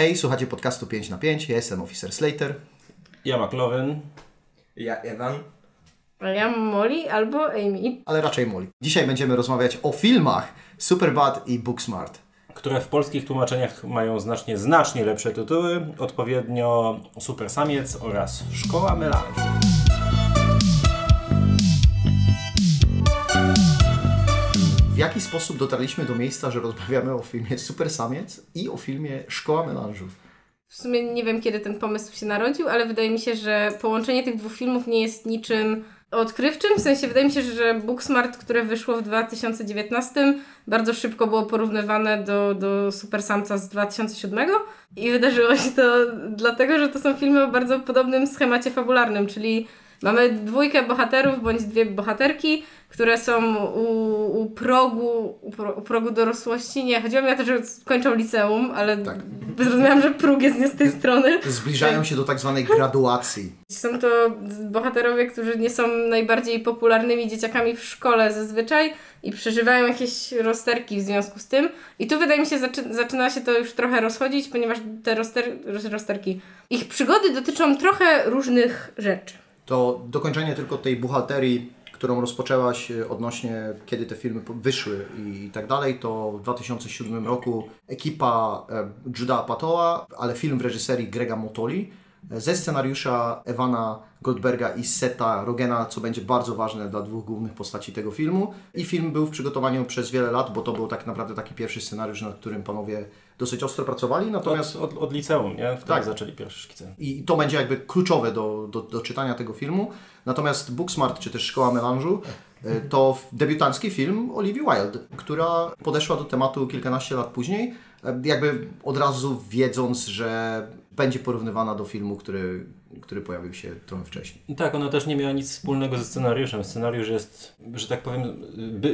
Hej, słuchacie podcastu 5 na 5. Ja jestem Officer Slater. Ja McLovin. Ja Ewan. A ja Molly albo Amy. Ale raczej Molly. Dzisiaj będziemy rozmawiać o filmach Superbad i Booksmart. Które w polskich tłumaczeniach mają znacznie, znacznie lepsze tytuły. Odpowiednio Super Samiec oraz Szkoła Melanżu. Jaki sposób dotarliśmy do miejsca, że rozmawiamy o filmie Super Samiec i o filmie Szkoła Melanżu? W sumie nie wiem, kiedy ten pomysł się narodził, ale wydaje mi się, że połączenie tych dwóch filmów nie jest niczym odkrywczym. W sensie wydaje mi się, że Booksmart, które wyszło w 2019, bardzo szybko było porównywane do, do Super Samca z 2007 i wydarzyło się to dlatego, że to są filmy o bardzo podobnym schemacie fabularnym, czyli mamy dwójkę bohaterów bądź dwie bohaterki, które są u, u, progu, u, pro, u progu dorosłości. Nie, chodziło mi o to, że kończą liceum, ale Tak. zrozumiałam, że próg jest nie z tej strony. Zbliżają się do tak zwanej graduacji. Są to bohaterowie, którzy nie są najbardziej popularnymi dzieciakami w szkole zazwyczaj i przeżywają jakieś rozterki w związku z tym. I tu wydaje mi się, zaczy zaczyna się to już trochę rozchodzić, ponieważ te roster roz rozterki, ich przygody dotyczą trochę różnych rzeczy. To dokończenie tylko tej buchalterii, którą rozpoczęłaś e, odnośnie kiedy te filmy wyszły i tak dalej, to w 2007 roku ekipa e, Juda Patoa, ale film w reżyserii Grega Motoli, ze scenariusza Ewana Goldberga i Seta Rogena, co będzie bardzo ważne dla dwóch głównych postaci tego filmu. I film był w przygotowaniu przez wiele lat, bo to był tak naprawdę taki pierwszy scenariusz, nad którym panowie dosyć ostro pracowali. Natomiast Od, od, od liceum, nie? Wtedy Tak. zaczęli pierwsze szkice. i to będzie jakby kluczowe do, do, do czytania tego filmu. Natomiast Booksmart, czy też Szkoła Melanżu, to debiutancki film Olivia Wilde, która podeszła do tematu kilkanaście lat później, jakby od razu wiedząc, że będzie porównywana do filmu, który, który pojawił się trochę wcześniej. Tak, ona też nie miała nic wspólnego ze scenariuszem. Scenariusz jest, że tak powiem,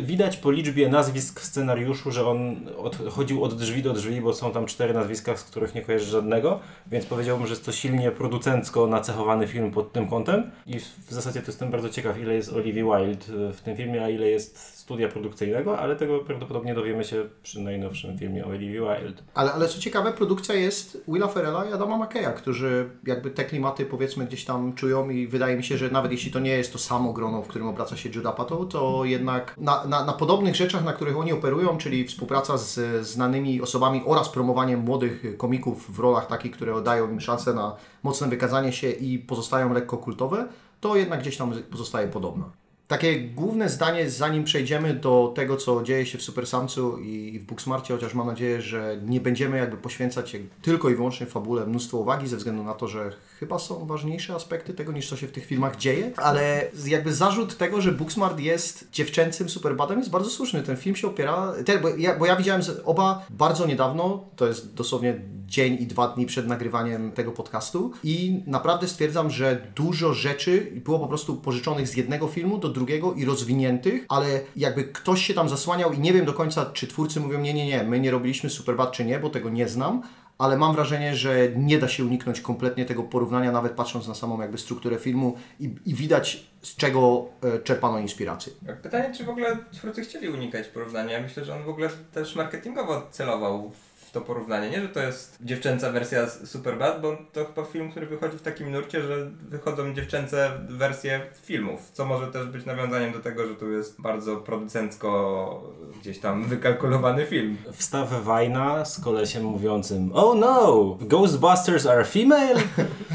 widać po liczbie nazwisk w scenariuszu, że on od, chodził od drzwi do drzwi, bo są tam cztery nazwiska, z których nie kojarzy żadnego, więc powiedziałbym, że jest to silnie producencko nacechowany film pod tym kątem i w zasadzie to jestem bardzo ciekaw, ile jest Olivia Wilde w tym filmie, a ile jest studia produkcyjnego, ale tego prawdopodobnie dowiemy się przy najnowszym filmie o Olivia Wilde. Ale, ale co ciekawe, produkcja jest Willa Ferrella i Adama McKeya, którzy jakby te klimaty powiedzmy gdzieś tam czują i wydaje mi się, że nawet jeśli to nie jest to samo grono, w którym obraca się Judah Apatow, to jednak na, na, na podobnych rzeczach, na których oni operują, czyli współpraca z znanymi osobami oraz promowanie młodych komików w rolach takich, które dają im szansę na mocne wykazanie się i pozostają lekko kultowe, to jednak gdzieś tam pozostaje podobna. Takie główne zdanie, zanim przejdziemy do tego, co dzieje się w Super Samcu i w Booksmarcie, chociaż mam nadzieję, że nie będziemy jakby poświęcać tylko i wyłącznie fabule mnóstwo uwagi, ze względu na to, że chyba są ważniejsze aspekty tego, niż co się w tych filmach dzieje, ale jakby zarzut tego, że Booksmart jest dziewczęcym Superbadem jest bardzo słuszny. Ten film się opiera, bo, ja, bo ja widziałem oba bardzo niedawno, to jest dosłownie dzień i dwa dni przed nagrywaniem tego podcastu i naprawdę stwierdzam, że dużo rzeczy było po prostu pożyczonych z jednego filmu do drugiego i rozwiniętych, ale jakby ktoś się tam zasłaniał i nie wiem do końca, czy twórcy mówią nie, nie, nie, my nie robiliśmy Superbad czy nie, bo tego nie znam, ale mam wrażenie, że nie da się uniknąć kompletnie tego porównania, nawet patrząc na samą jakby strukturę filmu i, i widać z czego e, czerpano inspirację. Pytanie, czy w ogóle twórcy chcieli unikać porównania? Myślę, że on w ogóle też marketingowo celował w to porównanie. Nie, że to jest dziewczęca wersja Superbad, bo to chyba film, który wychodzi w takim nurcie, że wychodzą dziewczęce wersje filmów, co może też być nawiązaniem do tego, że tu jest bardzo producencko gdzieś tam wykalkulowany film. Wstaw Wajna z kolesiem mówiącym Oh no! Ghostbusters are female?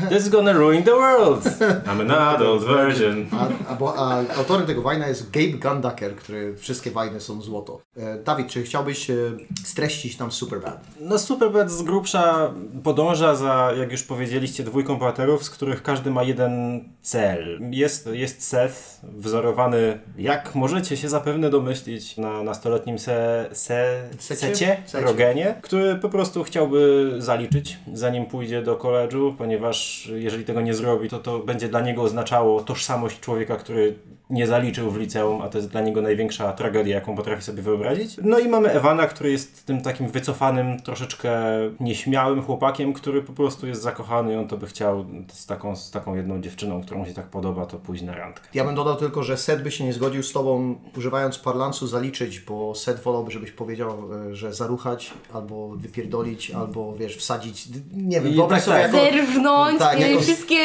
That's gonna ruin the world! I'm an adult virgin. A, a, bo, a autorem tego wajna jest Gabe Gundaker, który wszystkie wajny są złoto. E, Dawid, czy chciałbyś e, streścić nam Superbad? No Superbad z grubsza podąża za, jak już powiedzieliście, dwójką bohaterów, z których każdy ma jeden cel. Jest, jest Seth, wzorowany, jak możecie się zapewne domyślić, na nastoletnim se, se, Secie? secie, Secie. Rogenie, który po prostu chciałby zaliczyć, zanim pójdzie do koledżu, ponieważ jeżeli tego nie zrobi, to to będzie dla niego oznaczało tożsamość człowieka, który nie zaliczył w liceum, a to jest dla niego największa tragedia, jaką potrafi sobie wyobrazić. No i mamy Ewana, który jest tym takim wycofanym, troszeczkę nieśmiałym chłopakiem, który po prostu jest zakochany i on to by chciał z taką, z taką jedną dziewczyną, którą mu się tak podoba, to pójść na randkę. Ja bym dodał tylko, że Seth by się nie zgodził z Tobą używając parlansu zaliczyć, bo Seth wolałby, żebyś powiedział, e, że zaruchać, albo wypierdolić, albo wiesz, wsadzić, nie wiem, wyobraź tak, sobie tak. jako... Zerwnąć Tak, jako- wszystkie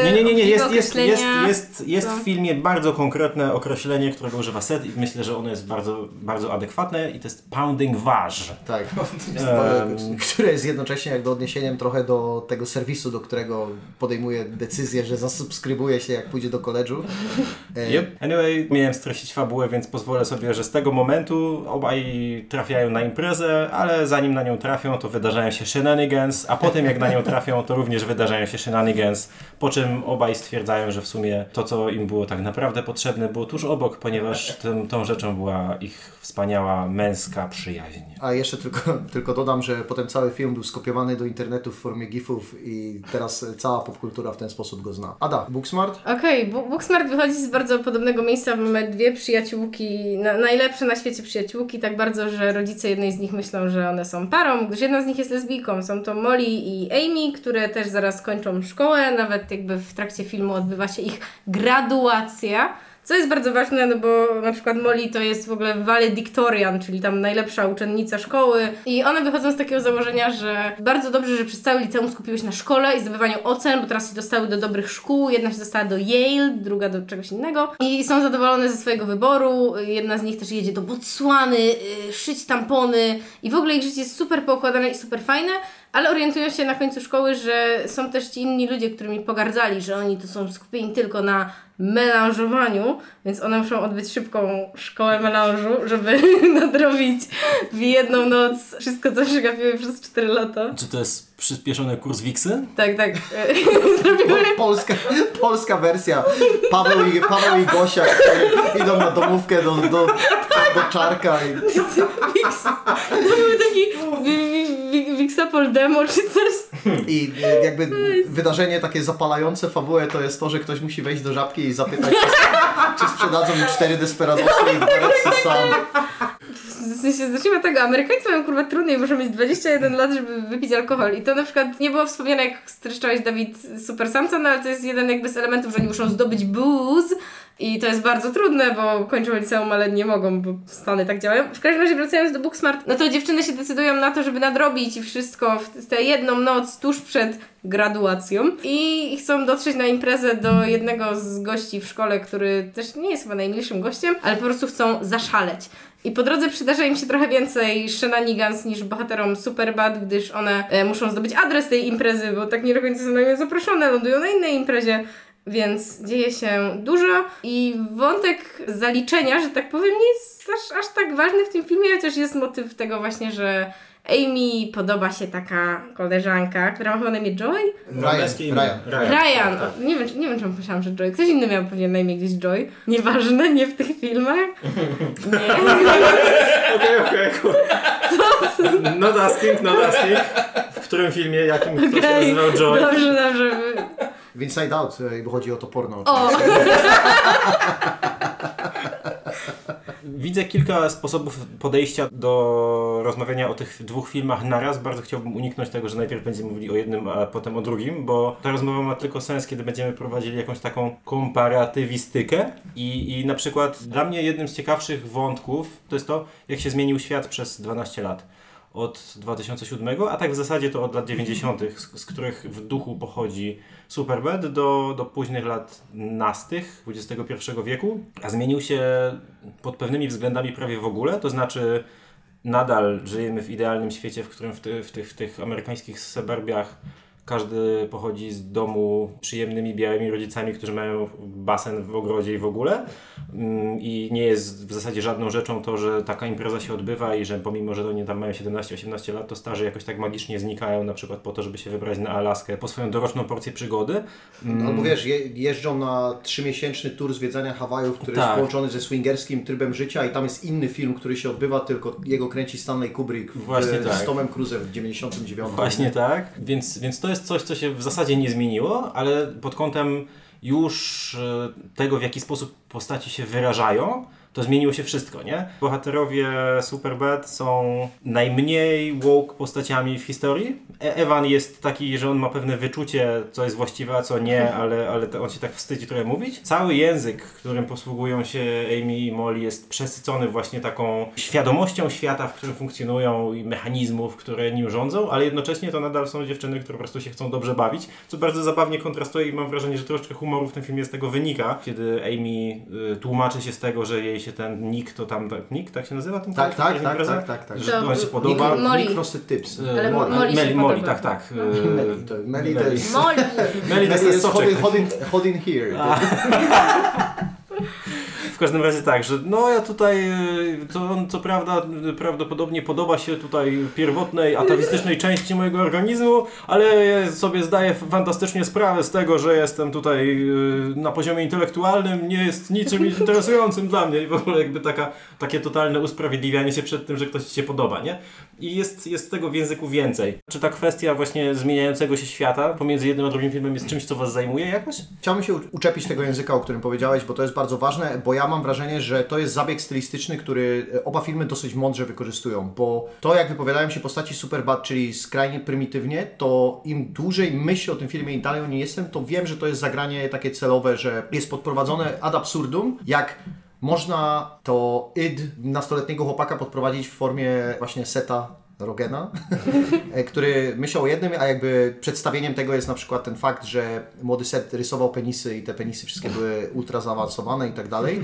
y, Nie, nie, nie, nie. Jest, jest, jest, jest, jest No. w filmie bardzo konkretne określenie, którego używa Seth i myślę, że ono jest bardzo, bardzo adekwatne i to jest pounding vaj. Tak, które jest jednocześnie jakby odniesieniem trochę do tego serwisu, do którego podejmuje decyzję, że zasubskrybuje się jak pójdzie do koledżu. E, Yep. Anyway, miałem streścić fabułę, więc pozwolę sobie, że z tego momentu obaj trafiają na imprezę, ale zanim na nią trafią, to wydarzają się shenanigans, a potem jak na nią trafią, to również wydarzają się shenanigans, po czym obaj stwierdzają, że w sumie to, co im było tak naprawdę potrzebne, było tuż obok, ponieważ tym, tą rzeczą była ich wspaniała męska przyjaźń. A jeszcze tylko, tylko dodam, że potem cały film był skopiowany do internetu w formie gifów i teraz cała popkultura w ten sposób go zna. Ada, Booksmart? Okej, Bu- Booksmart wychodzi z bardzo podobnego miejsca. Mamy dwie przyjaciółki, na, najlepsze na świecie przyjaciółki, tak bardzo, że rodzice jednej z nich myślą, że one są parą, gdyż jedna z nich jest lesbijką. Są to Molly i Amy, które też zaraz kończą szkołę, nawet jakby w trakcie filmu odbywa się ich graduacja. Co jest bardzo ważne, no bo na przykład Molly to jest w ogóle valedictorian, czyli tam najlepsza uczennica szkoły. I one wychodzą z takiego założenia, że bardzo dobrze, że przez cały liceum skupiły się na szkole i zdobywaniu ocen, bo teraz się dostały do dobrych szkół, jedna się dostała do Yale, druga do czegoś innego. I są zadowolone ze swojego wyboru, jedna z nich też jedzie do Botswany, y, szyć tampony. I w ogóle ich życie jest super poukładane i super fajne, ale orientują się na końcu szkoły, że są też ci inni ludzie, którymi pogardzali, że oni to są skupieni tylko na melanżowaniu, więc one muszą odbyć szybką szkołę melanżu, żeby nadrobić w jedną noc wszystko, co przegapiły przez 4 lata. Czy to jest przyspieszony kurs Wiksy? Tak, tak. Zrobiły polska, polska wersja. Paweł i, Paweł i Gosia idą na domówkę do, do, do czarka. I... To był taki Wixapol demo czy coś. I e, jakby wydarzenie takie zapalające fabułę to jest to, że ktoś musi wejść do żabki i zapytać, czy, czy sprzedadzą mi cztery desperadosy i dwa razy sam. W sensie, zacznijmy od tego, Amerykańcy mają kurwa trudniej, muszą mieć 21 lat, żeby wypić alkohol. I to na przykład nie było wspomniane, jak streszczałeś Dawid Super Samson, ale to jest jeden jakby z elementów, że oni muszą zdobyć booze. I to jest bardzo trudne, bo kończą liceum, ale nie mogą, bo Stany tak działają. W każdym razie wracając do Booksmart, no to dziewczyny się decydują na to, żeby nadrobić i wszystko w tę jedną noc tuż przed graduacją i chcą dotrzeć na imprezę do jednego z gości w szkole, który też nie jest chyba najmilszym gościem, ale po prostu chcą zaszaleć. I po drodze przydarza im się trochę więcej shenanigans niż bohaterom Superbad, gdyż one e, muszą zdobyć adres tej imprezy, bo tak nie do końca są na nią zaproszone, lądują na innej imprezie. Więc dzieje się dużo i wątek zaliczenia, że tak powiem, nie jest aż, aż tak ważny w tym filmie, chociaż jest motyw tego właśnie, że Amy podoba się taka koleżanka, która ma chyba na imię Joy? Męskie imię. Ryan. Ryan. O, nie, wiem, czy- nie wiem, czemu myślałam, że Joy. Ktoś inny miał pewnie na imię gdzieś Joy. Nieważne, nie w tych filmach. Nie. Okej, okej, Not asking, not asking. W którym filmie, jakim kto się Okej. nazywał Joy? Dobrze, dobrze. W Inside Out, e, bo chodzi o to porno. O, Widzę kilka sposobów podejścia do rozmawiania o tych dwóch filmach naraz. Bardzo chciałbym uniknąć tego, że najpierw będziemy mówili o jednym, a potem o drugim, bo ta rozmowa ma tylko sens, kiedy będziemy prowadzili jakąś taką komparatywistykę. I, I na przykład dla mnie jednym z ciekawszych wątków to jest to, jak się zmienił świat przez 12 lat. Od 2007, a tak w zasadzie to od lat 90., z, z których w duchu pochodzi Superbad do, do późnych lat nastych XXI wieku, a zmienił się pod pewnymi względami prawie w ogóle, to znaczy nadal żyjemy w idealnym świecie, w którym w, ty, w, tych, w tych amerykańskich suburbiach każdy pochodzi z domu przyjemnymi białymi rodzicami, którzy mają basen w ogrodzie i w ogóle. Mm, I nie jest w zasadzie żadną rzeczą to, że taka impreza się odbywa i że pomimo, że oni tam mają 17-18 lat, to starzy jakoś tak magicznie znikają, na przykład po to, żeby się wybrać na Alaskę po swoją doroczną porcję przygody. Mm, Albo wiesz, je, jeżdżą na trzymiesięczny tour zwiedzania Hawajów, który Tak. jest połączony ze swingerskim trybem życia i tam jest inny film, który się odbywa, tylko jego kręci Stanley Kubrick w, Właśnie tak. z Tomem Cruise'em w 99. Właśnie tak. Więc, więc to jest coś, co się w zasadzie nie zmieniło, ale pod kątem już e, tego, w jaki sposób postaci się wyrażają, to zmieniło się wszystko, nie? Bohaterowie Superbad są najmniej woke postaciami w historii. E- Evan jest taki, że on ma pewne wyczucie, co jest właściwe, a co nie, ale, ale to on się tak wstydzi trochę mówić. Cały język, którym posługują się Amy i Molly jest przesycony właśnie taką świadomością świata, w którym funkcjonują i mechanizmów, które nim rządzą, ale jednocześnie to nadal są dziewczyny, które po prostu się chcą dobrze bawić, co bardzo zabawnie kontrastuje i mam wrażenie, że troszeczkę humoru w tym filmie z tego wynika, kiedy Amy y, tłumaczy się z tego, że jej się ten Nick, to tam, tak, Nick, tak się nazywa ten Tak, tak, tak, tak, tak, tak. Że To- się podoba. Nick- Molly. Nick Frosted Tips. Ale Molly, podoba. tak, tak. y, Melly to, Melly to jest... Molly! Melly to jest jest soczek. in, in here. Każdym razie tak, że no ja tutaj, on co prawda prawdopodobnie podoba się tutaj pierwotnej, atawistycznej części mojego organizmu, ale sobie zdaję fantastycznie sprawę z tego, że jestem tutaj y, na poziomie intelektualnym, nie jest niczym interesującym dla mnie i w ogóle jakby taka, takie totalne usprawiedliwianie się przed tym, że ktoś Ci się podoba, nie? I jest, jest tego w języku więcej. Czy ta kwestia właśnie zmieniającego się świata pomiędzy jednym a drugim filmem jest czymś, co Was zajmuje jakoś? Chciałbym się uczepić tego języka, o którym powiedziałeś, bo to jest bardzo ważne, bo ja mam wrażenie, że to jest zabieg stylistyczny, który e, oba filmy dosyć mądrze wykorzystują, bo to jak wypowiadają się postaci Superbad, czyli skrajnie prymitywnie, to im dłużej myślę o tym filmie i dalej o nim jestem, to wiem, że to jest zagranie takie celowe, że jest podprowadzone ad absurdum, jak można to id nastoletniego chłopaka podprowadzić w formie właśnie seta Rogena, który myślał o jednym, a jakby przedstawieniem tego jest na przykład ten fakt, że młody Set rysował penisy i te penisy wszystkie były ultra zaawansowane i tak dalej.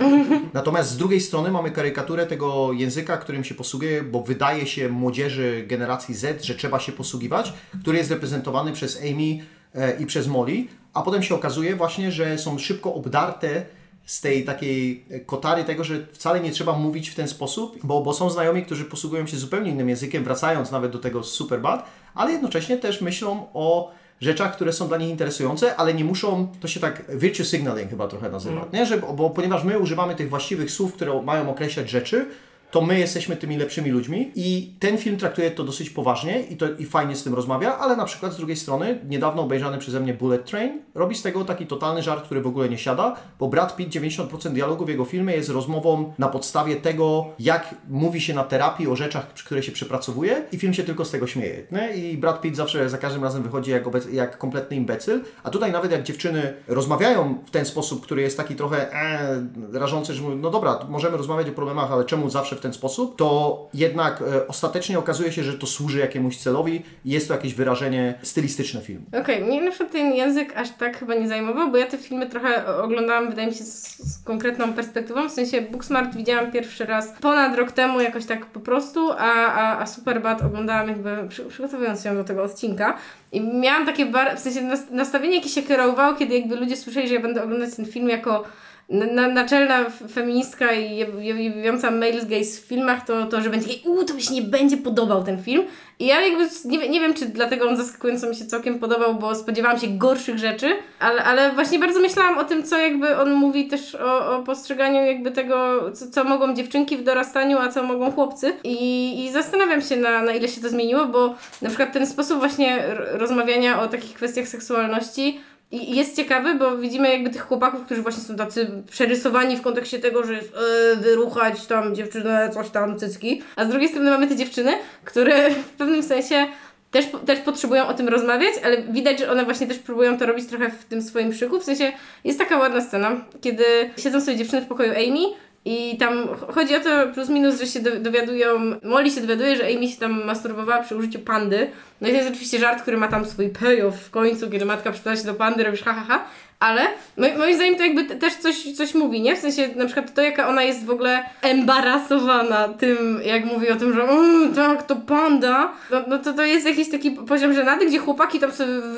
Natomiast z drugiej strony mamy karykaturę tego języka, którym się posługuje, bo wydaje się młodzieży generacji Z, że trzeba się posługiwać, który jest reprezentowany przez Amy e, i przez Molly, a potem się okazuje właśnie, że są szybko obdarte z tej takiej kotary tego, że wcale nie trzeba mówić w ten sposób, bo, bo są znajomi, którzy posługują się zupełnie innym językiem, wracając nawet do tego Superbad, ale jednocześnie też myślą o rzeczach, które są dla nich interesujące, ale nie muszą, to się tak virtue signaling chyba trochę nazywa, nie? Że, bo ponieważ my używamy tych właściwych słów, które mają określać rzeczy, to my jesteśmy tymi lepszymi ludźmi i ten film traktuje to dosyć poważnie i, to, i fajnie z tym rozmawia, ale na przykład z drugiej strony niedawno obejrzany przeze mnie Bullet Train robi z tego taki totalny żart, który w ogóle nie siada, bo Brad Pitt 90% dialogu w jego filmie jest rozmową na podstawie tego, jak mówi się na terapii o rzeczach, które się przepracowuje i film się tylko z tego śmieje. Nie? I Brad Pitt zawsze za każdym razem wychodzi jak, obec- jak kompletny imbecyl, a tutaj nawet jak dziewczyny rozmawiają w ten sposób, który jest taki trochę e, rażący, że mówią, no dobra, możemy rozmawiać o problemach, ale czemu zawsze w ten sposób, to jednak e, ostatecznie okazuje się, że to służy jakiemuś celowi jest to jakieś wyrażenie stylistyczne filmu. Okej, mnie na przykład ten język aż tak chyba nie zajmował, bo ja te filmy trochę oglądałam, wydaje mi się, z, z konkretną perspektywą. W sensie Booksmart widziałam pierwszy raz ponad rok temu, jakoś tak po prostu, a, a, a Superbad oglądałam jakby przy, przygotowując się do tego odcinka. I miałam takie, bar- w sensie nas- nastawienie, jakie się kierowało, kiedy jakby ludzie słyszeli, że ja będę oglądać ten film jako naczelna feministka i je- je- jebiąca male gaze w filmach, to, to że będzie jej, uuu, to mi się nie będzie podobał ten film. I ja jakby nie, nie wiem, czy dlatego on zaskakująco mi się całkiem podobał, bo spodziewałam się gorszych rzeczy, ale, ale właśnie bardzo myślałam o tym, co jakby on mówi też o, o postrzeganiu jakby tego, co, co mogą dziewczynki w dorastaniu, a co mogą chłopcy. I, i zastanawiam się, na, na ile się to zmieniło, bo na przykład ten sposób właśnie rozmawiania o takich kwestiach seksualności i jest ciekawy, bo widzimy jakby tych chłopaków, którzy właśnie są tacy przerysowani w kontekście tego, że jest e, wyruchać tam dziewczynę, coś tam, cycki. A z drugiej strony mamy te dziewczyny, które w pewnym sensie też, też potrzebują o tym rozmawiać, ale widać, że one właśnie też próbują to robić trochę w tym swoim szyku. W sensie jest taka ładna scena, kiedy siedzą sobie dziewczyny w pokoju Amy i tam ch- chodzi o to plus minus, że się do- dowiadują, Molly się dowiaduje, że Amy się tam masturbowała przy użyciu pandy. No i to jest oczywiście żart, który ma tam swój payoff w końcu, kiedy matka przytula się do pandy, robisz ha, ha, ha. Ale mo- moim zdaniem to jakby te- też coś, coś mówi, nie? W sensie na przykład to, jaka ona jest w ogóle embarasowana tym, jak mówi o tym, że "Mm, tak, to panda. No, no to to jest jakiś taki poziom żenady, gdzie chłopaki tam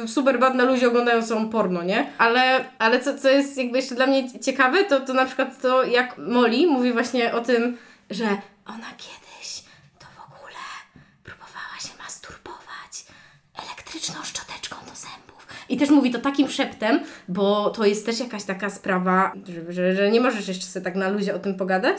super bad na luzie oglądają są porno, nie? Ale, ale co, co jest jakby jeszcze dla mnie ciekawe, to, to na przykład to, jak Molly mówi właśnie o tym, że ona kiedyś to w ogóle próbowała się masturbować elektryczną szczoteczką do zębów. I też mówi to takim szeptem, bo to jest też jakaś taka sprawa, że, że, że nie możesz jeszcze sobie tak na luzie o tym pogadać.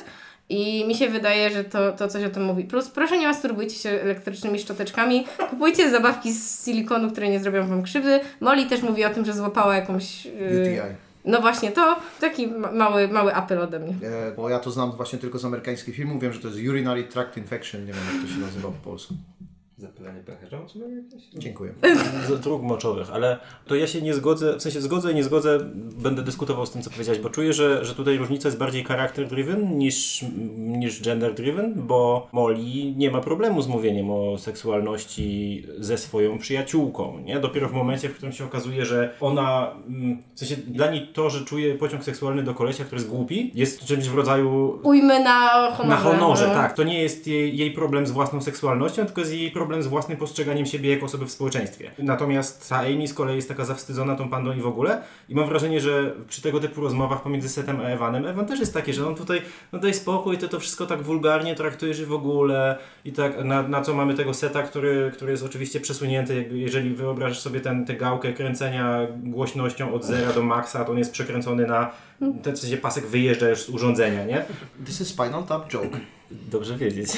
I mi się wydaje, że to, to coś o tym mówi. Plus proszę nie masturbujcie się elektrycznymi szczoteczkami. Kupujcie zabawki z silikonu, które nie zrobią wam krzywdy. Molly też mówi o tym, że złapała jakąś... Yy, UTI. No właśnie, to taki ma- mały, mały apel ode mnie. E, bo ja to znam właśnie tylko z amerykańskich filmów. Wiem, że to jest urinary tract infection. Nie wiem, jak to się nazywa po polsku. Zapylanie pęcherza jakieś? Dziękuję. z dróg moczowych, ale to ja się nie zgodzę, w sensie zgodzę i nie zgodzę, będę dyskutował z tym, co powiedziałeś, bo czuję, że, że tutaj różnica jest bardziej character-driven niż, niż gender-driven, bo Molly nie ma problemu z mówieniem o seksualności ze swoją przyjaciółką, nie? Dopiero w momencie, w którym się okazuje, że ona, mm, w sensie dla niej to, że czuje pociąg seksualny do kolesia, który jest głupi, jest czymś w rodzaju Ujmy na honorze. na honorze, no. tak. To nie jest jej, jej problem z własną seksualnością, tylko jest jej problem z własnym postrzeganiem siebie jako osoby w społeczeństwie. Natomiast ta Amy z kolei jest taka zawstydzona tą pandą i w ogóle. I mam wrażenie, że przy tego typu rozmowach pomiędzy Setem a Evanem, Evan też jest taki, że on tutaj, no daj spokój, ty to wszystko tak wulgarnie traktujesz w ogóle. I tak, na, na co mamy tego Seta, który, który jest oczywiście przesunięty, jeżeli wyobrażasz sobie ten, tę gałkę kręcenia głośnością od zera do maksa, to on jest przekręcony na ten w sensie pasek wyjeżdża już z urządzenia, nie? This is Spinal Tap joke. Dobrze wiedzieć.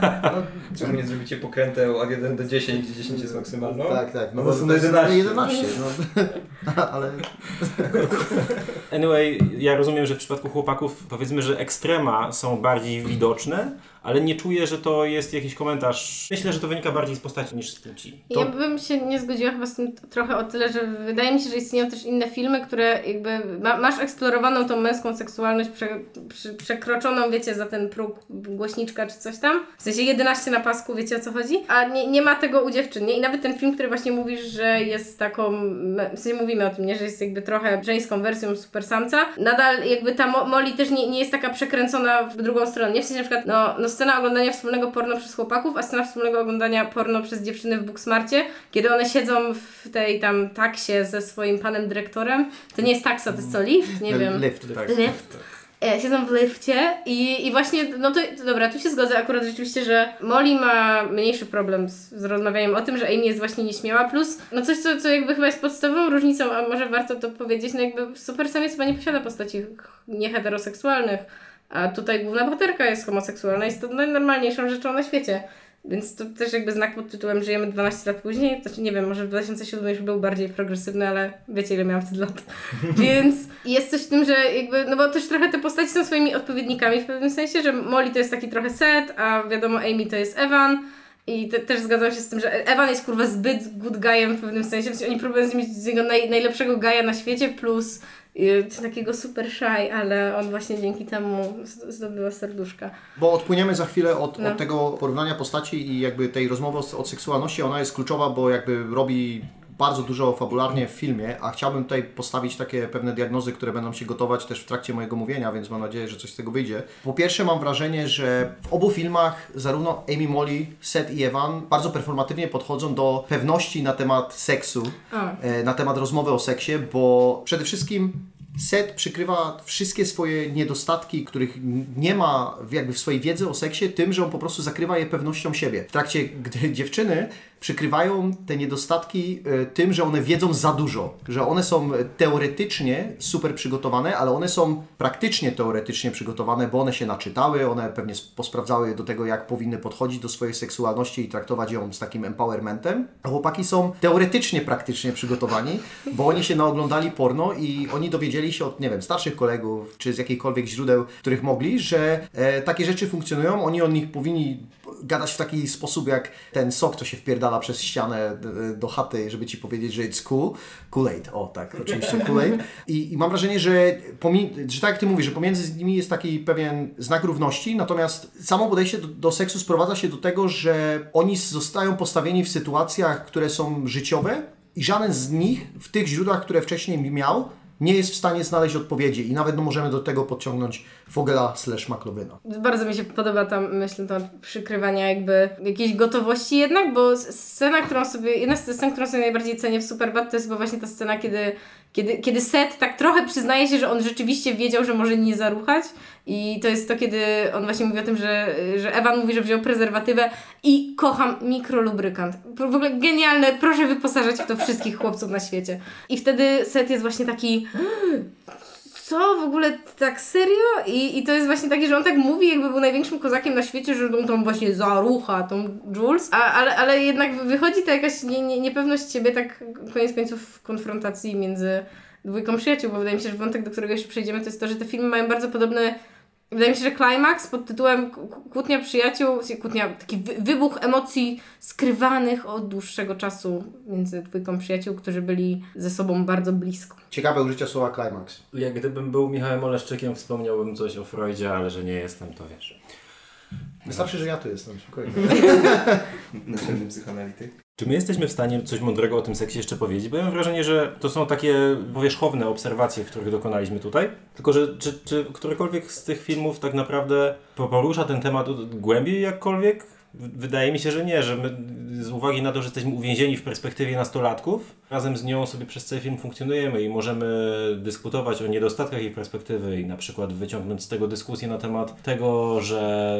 Czemu nie zrobicie pokrętę od 1 do 10, gdzie 10 jest maksymalną? Tak, tak. No No bo to to 11. 11. 11 no. Ale Anyway, ja rozumiem, że w przypadku chłopaków powiedzmy, że ekstrema są bardziej widoczne, ale nie czuję, że to jest jakiś komentarz. Myślę, że to wynika bardziej z postaci niż z płci. To... Ja bym się nie zgodziła chyba z tym trochę o tyle, że wydaje mi się, że istnieją też inne filmy, które jakby ma, masz eksplorowaną tą męską seksualność prze, przy, przekroczoną, wiecie, za ten próg głośniczka czy coś tam. W sensie 11 na pasku, wiecie o co chodzi? A nie, nie ma tego u dziewczyn, nie? I nawet ten film, który właśnie mówisz, że jest taką, w sensie mówimy o tym, nie? Że jest jakby trochę żeńską wersją super samca. Nadal jakby ta Mo- Molly też nie, nie jest taka przekręcona w drugą stronę, nie? W sensie na przykład, no, no scena oglądania wspólnego porno przez chłopaków, a scena wspólnego oglądania porno przez dziewczyny w Booksmarcie, kiedy one siedzą w tej tam taksie ze swoim panem dyrektorem. To nie jest taksa, to jest co, lift? Nie wiem. lift. Tak. Lift. E, siedzą w lifcie i, i właśnie, no to, to dobra, tu się zgodzę akurat rzeczywiście, że Molly ma mniejszy problem z, z rozmawianiem o tym, że Amy jest właśnie nieśmiała, plus no coś, co, co jakby chyba jest podstawową różnicą, a może warto to powiedzieć, no jakby Super Sam jest chyba nie posiada postaci nieheteroseksualnych, a tutaj główna bohaterka jest homoseksualna, jest to najnormalniejszą rzeczą na świecie. Więc to też jakby znak pod tytułem Żyjemy 12 lat później. Znaczy nie wiem, może w 2007 już był bardziej progresywny, ale wiecie ile miałam wtedy lat. Więc jest coś w tym, że jakby, no bo też trochę te postaci są swoimi odpowiednikami w pewnym sensie, że Molly to jest taki trochę set, a wiadomo Amy to jest Evan. I te, też zgadzam się z tym, że Evan jest kurwa zbyt good guyem w pewnym sensie. W sensie oni próbują zrobić z niego naj, najlepszego gaja na świecie, plus y, takiego super shy, ale on właśnie dzięki temu zdobyła serduszka. Bo odpłyniemy za chwilę od, No. od tego porównania postaci i jakby tej rozmowy o, o seksualności. Ona jest kluczowa, bo jakby robi bardzo dużo fabularnie w filmie, a chciałbym tutaj postawić takie pewne diagnozy, które będą się gotować też w trakcie mojego mówienia, więc mam nadzieję, że coś z tego wyjdzie. Po pierwsze mam wrażenie, że w obu filmach zarówno Amy Molly, Seth i Evan bardzo performatywnie podchodzą do pewności na temat seksu, e, na temat rozmowy o seksie, bo przede wszystkim Seth przykrywa wszystkie swoje niedostatki, których nie ma jakby w swojej wiedzy o seksie, tym, że on po prostu zakrywa je pewnością siebie. W trakcie, gdy dziewczyny przykrywają te niedostatki e, tym, że one wiedzą za dużo, że one są teoretycznie super przygotowane, ale one są praktycznie teoretycznie przygotowane, bo one się naczytały, one pewnie posprawdzały do tego, jak powinny podchodzić do swojej seksualności i traktować ją z takim empowermentem. A chłopaki są teoretycznie praktycznie przygotowani, bo oni się naoglądali porno i oni dowiedzieli się od, nie wiem, starszych kolegów, czy z jakichkolwiek źródeł, których mogli, że e, takie rzeczy funkcjonują, oni o nich powinni gadać w taki sposób, jak ten sok, co się wpierdala przez ścianę e, do chaty, żeby ci powiedzieć, że it's cool. Kool-Aid, o tak, oczywiście Kool-Aid. I, I mam wrażenie, że, że tak jak Ty mówisz, że pomiędzy nimi jest taki pewien znak równości, natomiast samo podejście do, do seksu sprowadza się do tego, że oni zostają postawieni w sytuacjach, które są życiowe i żaden z nich w tych źródłach, które wcześniej miał, nie jest w stanie znaleźć odpowiedzi i nawet no, możemy do tego podciągnąć Fogela slash McLovina. Bardzo mi się podoba ta myśl, to przykrywania jakby jakiejś gotowości jednak, bo scena, którą sobie, jedna z scen, którą sobie najbardziej cenię w Superbad, to jest chyba właśnie ta scena, kiedy, kiedy, kiedy Seth tak trochę przyznaje się, że on rzeczywiście wiedział, że może nie zaruchać i to jest to, kiedy on właśnie mówi o tym, że, że Evan mówi, że wziął prezerwatywę i kocham mikrolubrykant. W ogóle genialne, proszę wyposażać w to wszystkich chłopców na świecie. I wtedy Seth jest właśnie taki co, w ogóle tak serio? I, I to jest właśnie takie, że on tak mówi, jakby był największym kozakiem na świecie, że on tam właśnie zarucha tą Jules, a, ale, ale jednak wychodzi to jakaś nie, nie, niepewność siebie, tak koniec końców w konfrontacji między dwójką przyjaciół, bo wydaje mi się, że wątek, do którego jeszcze przejdziemy, to jest to, że te filmy mają bardzo podobne Wydaje mi się, że klimaks pod tytułem Kłótnia przyjaciół, kłótnia, taki wy- wybuch emocji skrywanych od dłuższego czasu między dwójką przyjaciół, którzy byli ze sobą bardzo blisko. Ciekawe użycie słowa climax. Jak gdybym był Michałem Oleszczykiem, wspomniałbym coś o Freudzie, ale że nie jestem, to wiesz. Wystarczy, że ja tu jestem, spokojnie. Naczelny psychoanalityk. Czy my jesteśmy w stanie coś mądrego o tym seksie jeszcze powiedzieć? Bo ja mam wrażenie, że to są takie powierzchowne obserwacje, których dokonaliśmy tutaj. Tylko, że czy, czy którykolwiek z tych filmów tak naprawdę porusza ten temat głębiej jakkolwiek? Wydaje mi się, że nie, że my z uwagi na to, że jesteśmy uwięzieni w perspektywie nastolatków, razem z nią sobie przez cały film funkcjonujemy i możemy dyskutować o niedostatkach jej perspektywy i na przykład wyciągnąć z tego dyskusję na temat tego, że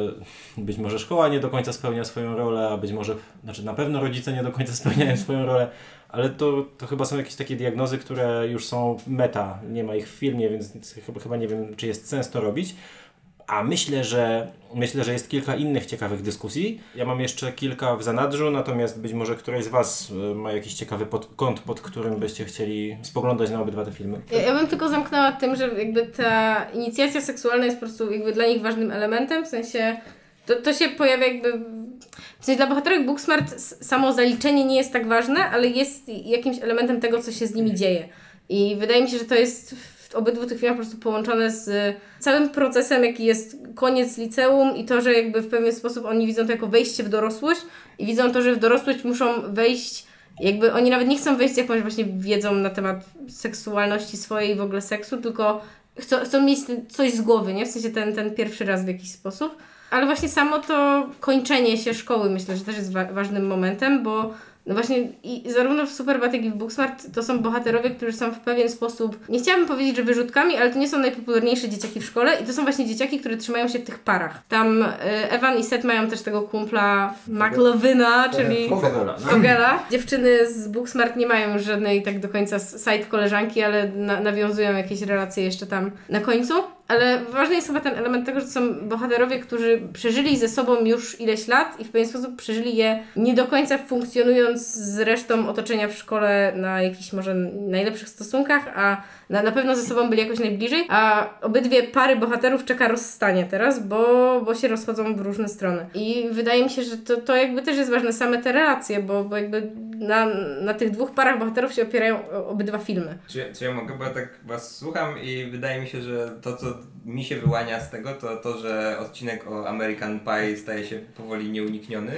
być może szkoła nie do końca spełnia swoją rolę, a być może, znaczy na pewno rodzice nie do końca spełniają swoją rolę, ale to, to chyba są jakieś takie diagnozy, które już są meta, nie ma ich w filmie, więc chyba nie wiem, czy jest sens to robić. A myślę, że myślę, że jest kilka innych ciekawych dyskusji. Ja mam jeszcze kilka w zanadrzu, natomiast być może któraś z Was y, ma jakiś ciekawy pod, kąt, pod którym byście chcieli spoglądać na obydwa te filmy. Ja, ja bym tylko zamknęła tym, że jakby ta inicjacja seksualna jest po prostu jakby dla nich ważnym elementem, w sensie to, to się pojawia jakby... W sensie dla bohaterek Booksmart samo zaliczenie nie jest tak ważne, ale jest jakimś elementem tego, co się z nimi dzieje. I wydaje mi się, że to jest obydwu tych filmach po prostu połączone z całym procesem, jaki jest koniec liceum i to, że jakby w pewien sposób oni widzą to jako wejście w dorosłość i widzą to, że w dorosłość muszą wejść jakby oni nawet nie chcą wejść jakąś właśnie wiedzą na temat seksualności swojej i w ogóle seksu, tylko chcą, chcą mieć coś z głowy, nie? W sensie ten, ten pierwszy raz w jakiś sposób. Ale właśnie samo to kończenie się szkoły myślę, że też jest wa- ważnym momentem, bo no właśnie i zarówno w Superbad, jak i w Booksmart to są bohaterowie, którzy są w pewien sposób, nie chciałabym powiedzieć, że wyrzutkami, ale to nie są najpopularniejsze dzieciaki w szkole i to są właśnie dzieciaki, które trzymają się w tych parach. Tam y, Evan i Seth mają też tego kumpla McLovina, czyli... Fogela. Fogela. Dziewczyny z Booksmart nie mają żadnej tak do końca side koleżanki, ale na, nawiązują jakieś relacje jeszcze tam na końcu. Ale ważny jest chyba ten element tego, że są bohaterowie, którzy przeżyli ze sobą już ileś lat i w pewien sposób przeżyli je nie do końca funkcjonując z resztą otoczenia w szkole na jakichś może najlepszych stosunkach, a na, na pewno ze sobą byli jakoś najbliżej, a obydwie pary bohaterów czeka rozstanie teraz, bo, bo się rozchodzą w różne strony. I wydaje mi się, że to, to jakby też jest ważne, same te relacje, bo, bo jakby na, na tych dwóch parach bohaterów się opierają obydwa filmy. Czy, czy ja mogę, bo ja tak was słucham i wydaje mi się, że to co mi się wyłania z tego, to to, że odcinek o American Pie staje się powoli nieunikniony,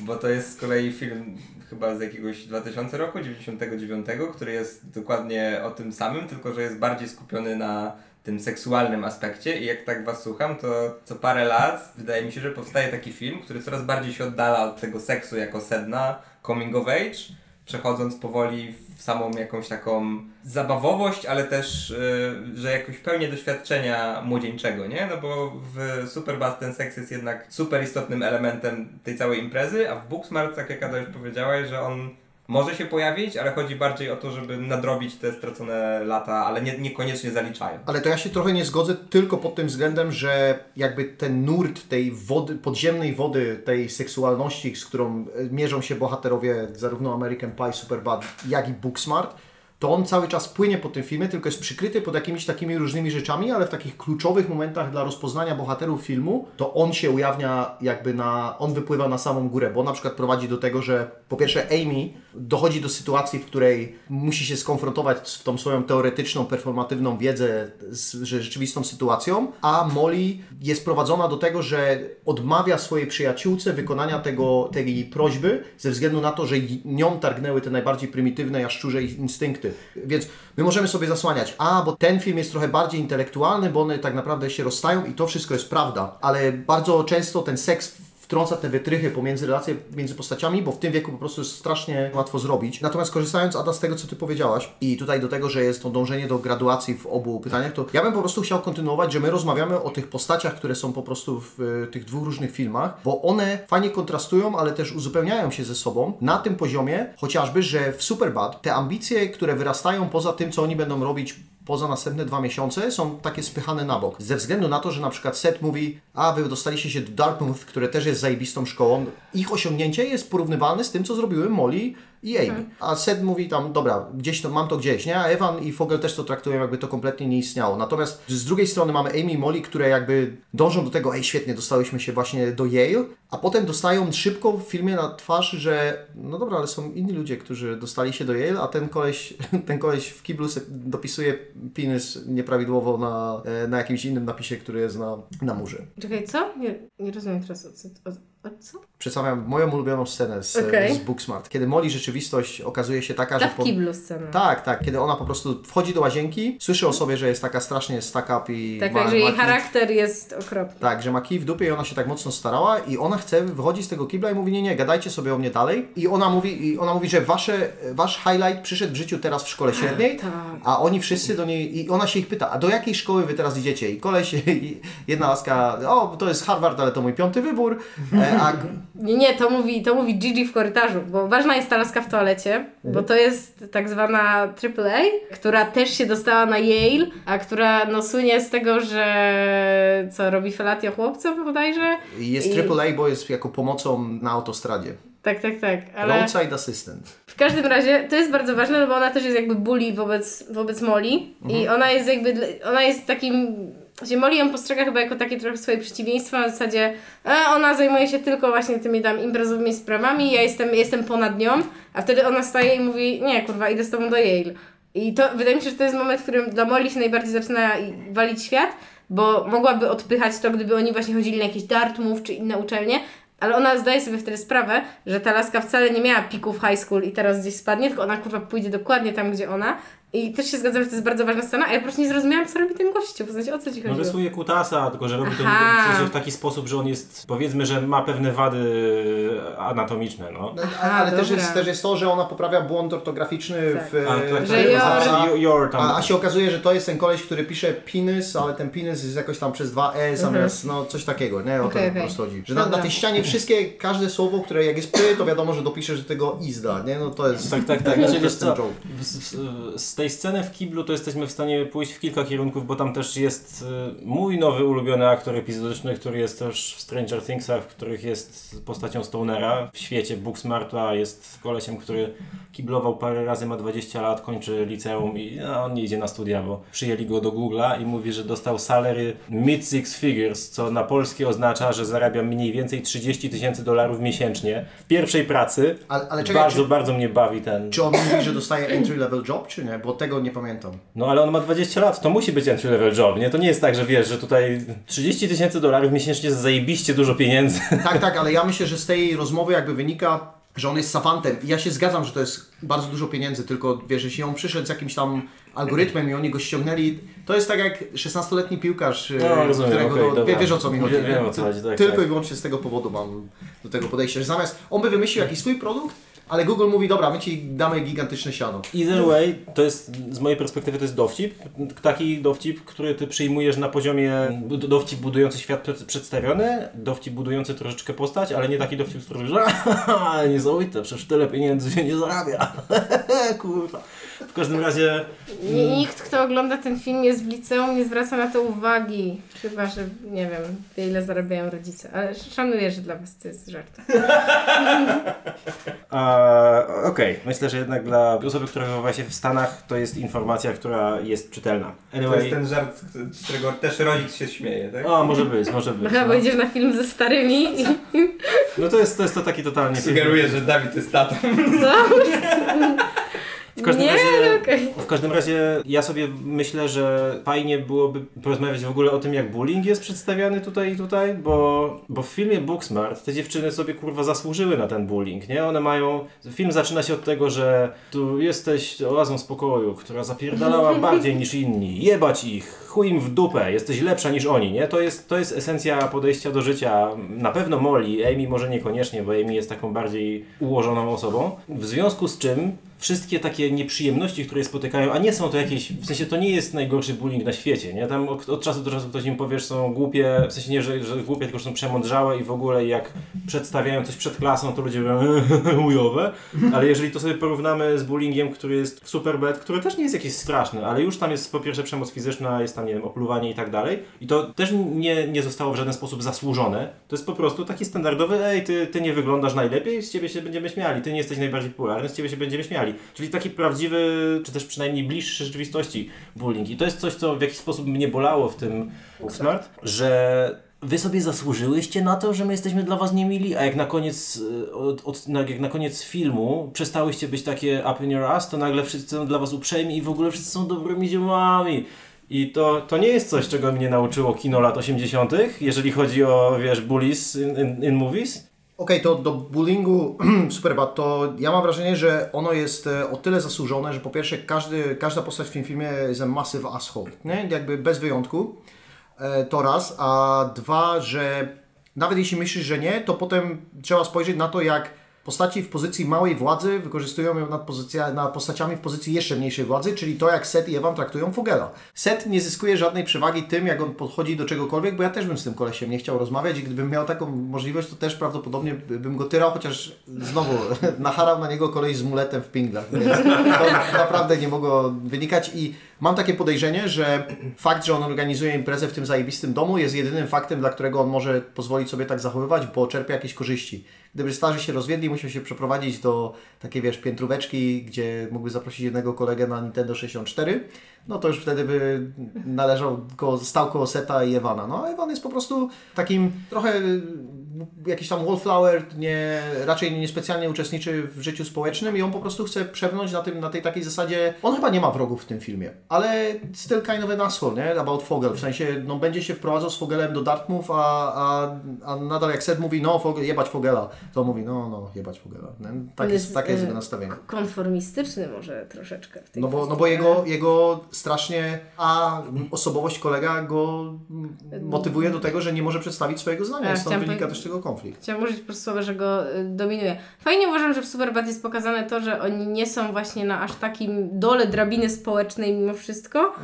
bo to jest z kolei film chyba z jakiegoś 2000 roku, 99, który jest dokładnie o tym samym, tylko że jest bardziej skupiony na tym seksualnym aspekcie. I jak tak was słucham, to co parę lat wydaje mi się, że powstaje taki film, który coraz bardziej się oddala od tego seksu jako sedna, coming of age, przechodząc powoli w samą jakąś taką zabawowość, ale też, y, że jakoś pełnię doświadczenia młodzieńczego, nie? No bo w Superbad ten seks jest jednak super istotnym elementem tej całej imprezy, a w Booksmart, tak jak Ada już powiedziałaś, że on może się pojawić, ale chodzi bardziej o to, żeby nadrobić te stracone lata, ale nie, niekoniecznie zaliczają. Ale to ja się trochę nie zgodzę tylko pod tym względem, że jakby ten nurt tej wody, podziemnej wody, tej seksualności, z którą e, mierzą się bohaterowie zarówno American Pie, Superbad, jak i Booksmart, to on cały czas płynie po tym filmie, tylko jest przykryty pod jakimiś takimi różnymi rzeczami, ale w takich kluczowych momentach dla rozpoznania bohaterów filmu, to on się ujawnia jakby na, on wypływa na samą górę, bo na przykład prowadzi do tego, że po pierwsze Amy dochodzi do sytuacji, w której musi się skonfrontować z tą swoją teoretyczną, performatywną wiedzę z rzeczywistą sytuacją, a Molly jest prowadzona do tego, że odmawia swojej przyjaciółce wykonania tego, tej prośby ze względu na to, że nią targnęły te najbardziej prymitywne jaszczurze instynkty. Więc my możemy sobie zasłaniać, a bo ten film jest trochę bardziej intelektualny, bo one tak naprawdę się rozstają i to wszystko jest prawda, ale bardzo często ten seks wtrąca te wytrychy pomiędzy relacje między postaciami, bo w tym wieku po prostu jest strasznie łatwo zrobić. Natomiast korzystając Ada z tego, co Ty powiedziałaś i tutaj do tego, że jest to dążenie do graduacji w obu pytaniach, to ja bym po prostu chciał kontynuować, że my rozmawiamy o tych postaciach, które są po prostu w e, tych dwóch różnych filmach, bo one fajnie kontrastują, ale też uzupełniają się ze sobą na tym poziomie, chociażby, że w Superbad te ambicje, które wyrastają poza tym, co oni będą robić poza następne dwa miesiące są takie spychane na bok. Ze względu na to, że na przykład Seth mówi, a wy dostaliście się do Dartmouth, które też jest zajebistą szkołą. Ich osiągnięcie jest porównywalne z tym, co zrobiły Molly i Amy. A Seth mówi tam, dobra, gdzieś to, mam to gdzieś, nie? A Evan i Fogel też to traktują, jakby to kompletnie nie istniało. Natomiast z drugiej strony mamy Amy i Molly, które jakby dążą do tego, ej, świetnie, dostałyśmy się właśnie do Yale, a potem dostają szybko w filmie na twarz, że no dobra, ale są inni ludzie, którzy dostali się do Yale, a ten koleś, ten koleś w kiblu dopisuje penis nieprawidłowo na, e, na jakimś innym napisie, który jest na, na murze. Czekaj, co? Nie, nie rozumiem teraz o co. O, o co? Przedstawiam moją ulubioną scenę z, Okej. z Booksmart, kiedy Molly rzeczywistość okazuje się taka, Ta że... w po- kiblu scena. Tak, tak, kiedy ona po prostu wchodzi do łazienki, słyszy o sobie, że jest taka strasznie stuck up i Tak, ma, tak, że jej charakter jest okropny. Tak, że ma kij w dupie i ona się tak mocno starała i ona chce wychodzić z tego kibla i mówi, nie, nie, gadajcie sobie o mnie dalej. I ona mówi, i ona mówi że wasze, wasz highlight przyszedł w życiu teraz w szkole średniej, Tak. a oni wszyscy do niej, i ona się ich pyta, a do jakiej szkoły wy teraz idziecie? I koleś, i jedna laska, o, to jest Harvard, ale to mój piąty wybór, e, a Nie, nie, to mówi, to mówi Gigi w korytarzu, bo ważna jest ta laska w toalecie, bo to jest tak zwana AAA, która też się dostała na Yale, a która no słynie z tego, że co, robi felatio chłopcom bodajże? jest I- AAA, bo jest jako pomocą na autostradzie. Tak, tak, tak, ale Roadside Assistant. w każdym razie to jest bardzo ważne, no bo ona też jest jakby bully wobec, wobec Molly i ona jest jakby, ona jest takim, że Molly ją postrzega chyba jako takie trochę swoje przeciwieństwo, na zasadzie e, ona zajmuje się tylko właśnie tymi tam imprezowymi sprawami, ja jestem, jestem ponad nią, a wtedy ona staje i mówi, nie kurwa, idę z tobą do Yale. I to, wydaje mi się, że to jest moment, w którym dla Molly się najbardziej zaczyna walić świat, bo mogłaby odpychać to, gdyby oni właśnie chodzili na jakieś Dartmouth czy inne uczelnie, ale ona zdaje sobie wtedy sprawę, że ta laska wcale nie miała pików high school i teraz gdzieś spadnie, tylko ona kurwa pójdzie dokładnie tam, gdzie ona. I też się zgadzam, że to jest bardzo ważna scena, a ja po prostu nie zrozumiałem, co robi ten gościu. W sensie, o co ci No chodzi? rysuje kutasa, tylko że robi to Aha. w, sensie w taki sposób, że on jest, powiedzmy, że ma pewne wady anatomiczne, no. No, Aha, ale też jest, też jest to, że ona poprawia błąd ortograficzny Tak. w... A, tak, Że tak, your- a, your. A, się okazuje, że to jest ten koleś, który pisze penis, ale ten penis jest jakoś tam przez dwa E zamiast, no coś takiego, nie? O Okej, to okej. po prostu chodzi. Że na, na tej ścianie wszystkie, każde słowo, które jak jest py, to wiadomo, że dopiszesz do tego izda, nie? No to jest... Tak, tak, tak. to Znaczy, jest wiesz co, tej sceny w kiblu to jesteśmy w stanie pójść w kilka kierunków, bo tam też jest y, mój nowy ulubiony aktor epizodyczny, który jest też w Stranger Thingsach, w których jest postacią Stonera w świecie Booksmarta, jest kolesiem, który kiblował parę razy, ma 20 lat, kończy liceum i no, on nie idzie na studia, bo przyjęli go do Google'a i mówi, że dostał salary mid six figures, co na polskie oznacza, że zarabia mniej więcej 30 tysięcy dolarów miesięcznie w pierwszej pracy. Ale, ale czekaj, bardzo, czy, bardzo mnie bawi ten. czy on mówi, że dostaje entry level job, czy nie? Bo tego nie pamiętam. No ale on ma 20 lat, to musi być entry level job, nie? To nie jest tak, że wiesz, że tutaj 30 tysięcy dolarów miesięcznie zajebiście dużo pieniędzy. Tak, tak, ale ja myślę, że z tej rozmowy jakby wynika, że on jest savantem. I ja się zgadzam, że to jest bardzo dużo pieniędzy, tylko wiesz, jeśli on przyszedł z jakimś tam algorytmem i oni go ściągnęli, to jest tak jak 16-letni piłkarz, e, No, rozumiem, którego, okej, no, dobra. wie, wiesz o co mi chodzi. Wiem, o co chodzi, tak, Tylko tak. i wyłącznie z tego powodu mam do tego podejście, że zamiast on by wymyślił jakiś swój produkt, ale Google mówi, dobra, my ci damy gigantyczne siano. Either way, to jest, z mojej perspektywy to jest dowcip. Taki dowcip, który ty przyjmujesz na poziomie dowcip budujący świat przed- przedstawiony, dowcip budujący troszeczkę postać, ale nie taki dowcip, który że niesamowite, przecież tyle pieniędzy się nie zarabia. Kurwa. W każdym razie nikt, kto ogląda ten film jest w liceum, nie zwraca na to uwagi. Chyba, że nie wiem, wie ile zarabiają rodzice. Ale szanuję, że dla was to jest żart. Okej, myślę, że jednak dla osoby, która wychowa się w Stanach, to jest informacja, która jest czytelna. To jest Anyway, ten żart, z którego też rodzic się śmieje, tak? o, może być, może No być. chyba, bo No, idziesz na film ze starymi i no to, jest, to jest to taki totalnie... Sugeruję, że Dawid jest tatą. co? W każdym nie, razie- no okej. W każdym razie ja sobie myślę, że fajnie byłoby porozmawiać w ogóle o tym, jak bullying jest przedstawiany tutaj i tutaj, bo, bo w filmie Booksmart te dziewczyny sobie kurwa zasłużyły na ten bullying, nie? One mają... Film zaczyna się od tego, że tu jesteś oazą spokoju, która zapierdalała bardziej niż inni, jebać ich, chuj im w dupę, jesteś lepsza niż oni, nie? To jest, to jest esencja podejścia do życia. Na pewno Molly, Amy może niekoniecznie, bo Amy jest taką bardziej ułożoną osobą. W związku z czym wszystkie takie nieprzyjemności, które spotykają, a nie są to jakieś, w sensie to nie jest najgorszy bullying na świecie, nie? Tam od, od czasu do czasu ktoś im powie, że są głupie, w sensie nie, że, że głupie, tylko że są przemądrzałe i w ogóle jak przedstawiają coś przed klasą, to ludzie mówią chujowe, ale jeżeli to sobie porównamy z bullyingiem, który jest w Superbad, który też nie jest jakiś straszny, ale już tam jest po pierwsze przemoc fizyczna, jest tam, nie wiem, opluwanie i tak dalej i to też nie, nie zostało w żaden sposób zasłużone, to jest po prostu taki standardowy, ej, ty, ty nie wyglądasz najlepiej, z ciebie się będziemy śmiali, ty nie jesteś najbardziej popularny, z ciebie się będziemy śmiali. Czyli taki prawdziwy, czy też przynajmniej bliższy rzeczywistości bullying. I to jest coś, co w jakiś sposób mnie bolało w tym Booksmart, że wy sobie zasłużyłyście na to, że my jesteśmy dla was niemili, a jak na koniec, e, od, od, jak na koniec filmu przestałyście być takie up in your ass, to nagle wszyscy są dla was uprzejmi i w ogóle wszyscy są dobrymi ziomami. I to, to nie jest coś, czego mnie nauczyło kino lat 80., jeżeli chodzi o, wiesz, bullies in, in, in movies. Okej, to do bullyingu Superbad, to ja mam wrażenie, że ono jest e, o tyle zasłużone, że po pierwsze każdy, każda postać w tym filmie jest massive asshole, nie? jakby bez wyjątku, e, to raz, a dwa, że nawet jeśli myślisz, że nie, to potem trzeba spojrzeć na to, jak postaci w pozycji małej władzy wykorzystują ją nad, pozycja, nad postaciami w pozycji jeszcze mniejszej władzy, czyli to jak Seth i Ewan traktują Fogela. Seth nie zyskuje żadnej przewagi tym, jak on podchodzi do czegokolwiek, bo ja też bym z tym kolesiem nie chciał rozmawiać i gdybym miał taką możliwość, to też prawdopodobnie bym go tyrał, chociaż znowu nacharał na niego kolej z muletem w pinglach. Więc to naprawdę nie mogło wynikać i mam takie podejrzenie, że fakt, że on organizuje imprezę w tym zajebistym domu jest jedynym faktem, dla którego on może pozwolić sobie tak zachowywać, bo czerpie jakieś korzyści. Gdyby starzy się rozwiedli, musiał się przeprowadzić do takiej, wiesz, piętróweczki, gdzie mógłby zaprosić jednego kolegę na Nintendo 64, no to już wtedy by należał, ko, stał koło Seta i Ewana. No a Ewan jest po prostu takim trochę jakiś tam wallflower, nie, raczej niespecjalnie uczestniczy w życiu społecznym i on po prostu chce przepnąć na, tym, na tej takiej zasadzie, on chyba nie ma wrogów w tym filmie, ale still kind of an asshole, nie? About Fogel, w sensie, no będzie się wprowadzał z Fogelem do Dartmouth, a, a, a nadal jak Seth mówi, no Fogel, jebać Fogela, to on mówi, no, no, jebać Fogela. Nie? Tak jest, takie jest e, jego nastawienie. Konformistyczny może troszeczkę w tej No bo, no bo jego, jego strasznie, a osobowość kolega go motywuje do tego, że nie może przedstawić swojego zdania Tak, i stąd wynika też tego konflikt. Chciałam użyć po prostu słowa, że go y, dominuje. Fajnie uważam, że w Superbad jest pokazane to, że oni nie są właśnie na aż takim dole drabiny społecznej mimo wszystko.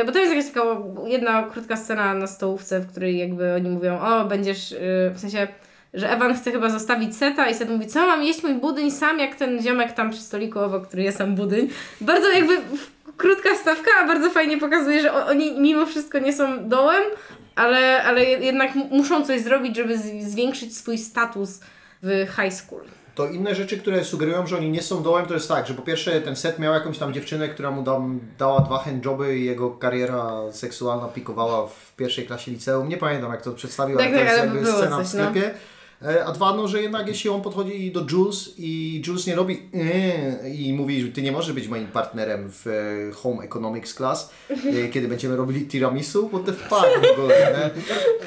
Y, Bo to jest jakaś taka jedna krótka scena na stołówce, w której jakby oni mówią, o będziesz, y, w sensie, że Ewan chce chyba zostawić Seta i Set mówi, co mam jeść mój budyń sam jak ten ziomek tam przy stoliku obok, który jest sam budyń. Bardzo jakby krótka wstawka, a bardzo fajnie pokazuje, że oni mimo wszystko nie są dołem, ale, ale jednak muszą coś zrobić, żeby zwiększyć swój status w high school. To inne rzeczy, które sugerują, że oni nie są dołem, to jest tak, że po pierwsze ten set miał jakąś tam dziewczynę, która mu dam, dała dwa handjoby i jego kariera seksualna pikowała w pierwszej klasie liceum. Nie pamiętam jak to przedstawił, Tak, ale to tak, jest jakby scena w coś, no. sklepie. E, A dwa, no, że jednak jeśli on podchodzi do Jules i Jules nie robi "Eee" i mówi, że ty nie możesz być moim partnerem w e, Home Economics Class, e, kiedy będziemy robili tiramisu, what the fuck w ogóle,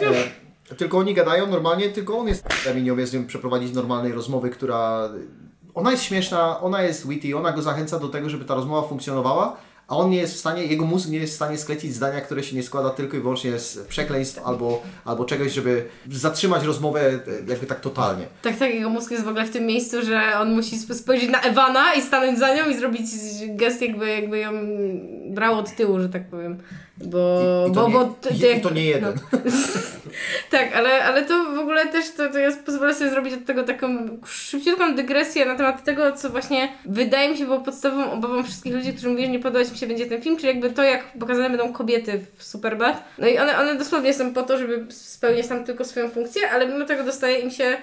nie? E, Tylko oni gadają normalnie, tylko on jest i nie umie z nią przeprowadzić normalnej rozmowy, która... Ona jest śmieszna, ona jest witty, ona go zachęca do tego, żeby ta rozmowa funkcjonowała, a on nie jest w stanie, jego mózg nie jest w stanie sklecić zdania, które się nie składa tylko i wyłącznie z przekleństw albo, albo czegoś, żeby zatrzymać rozmowę e, jakby tak totalnie. Tak, tak, jego mózg jest w ogóle w tym miejscu, że on musi sp- spojrzeć na Ewana i stanąć za nią i zrobić gest jakby, jakby ją brał od tyłu, że tak powiem. Bo, I, i, to, bo, nie, bo to, i, i to nie jeden. No. tak, ale, ale to w ogóle też to, to ja pozwolę sobie zrobić od tego taką szybciutką dygresję na temat tego, co właśnie wydaje mi się było podstawową obawą wszystkich ludzi, którzy mówili, że nie podobać mi się będzie ten film, czyli jakby to, jak pokazane będą kobiety w Superbad. No i one, one dosłownie są po to, żeby spełniać tam tylko swoją funkcję, ale mimo tego dostaje im się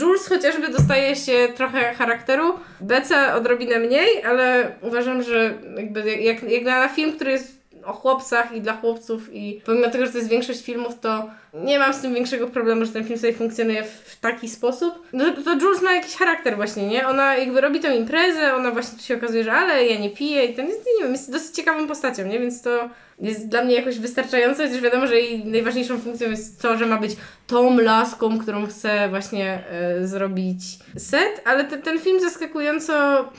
Jules chociażby dostaje się trochę charakteru, Beca odrobinę mniej, ale uważam, że jakby jak, jak na film, który jest o chłopcach i dla chłopców i pomimo tego, że to jest większość filmów, to nie mam z tym większego problemu, że ten film sobie funkcjonuje w taki sposób. No to, Jules ma jakiś charakter właśnie, nie? Ona jakby robi tę imprezę, ona właśnie tu się okazuje, że ale ja nie piję i ten jest, nie wiem, jest dosyć ciekawą postacią, nie? Więc to jest dla mnie jakoś wystarczające, chociaż wiadomo, że jej najważniejszą funkcją jest to, że ma być tą laską, którą chce właśnie e, zrobić set, ale te, ten film zaskakująco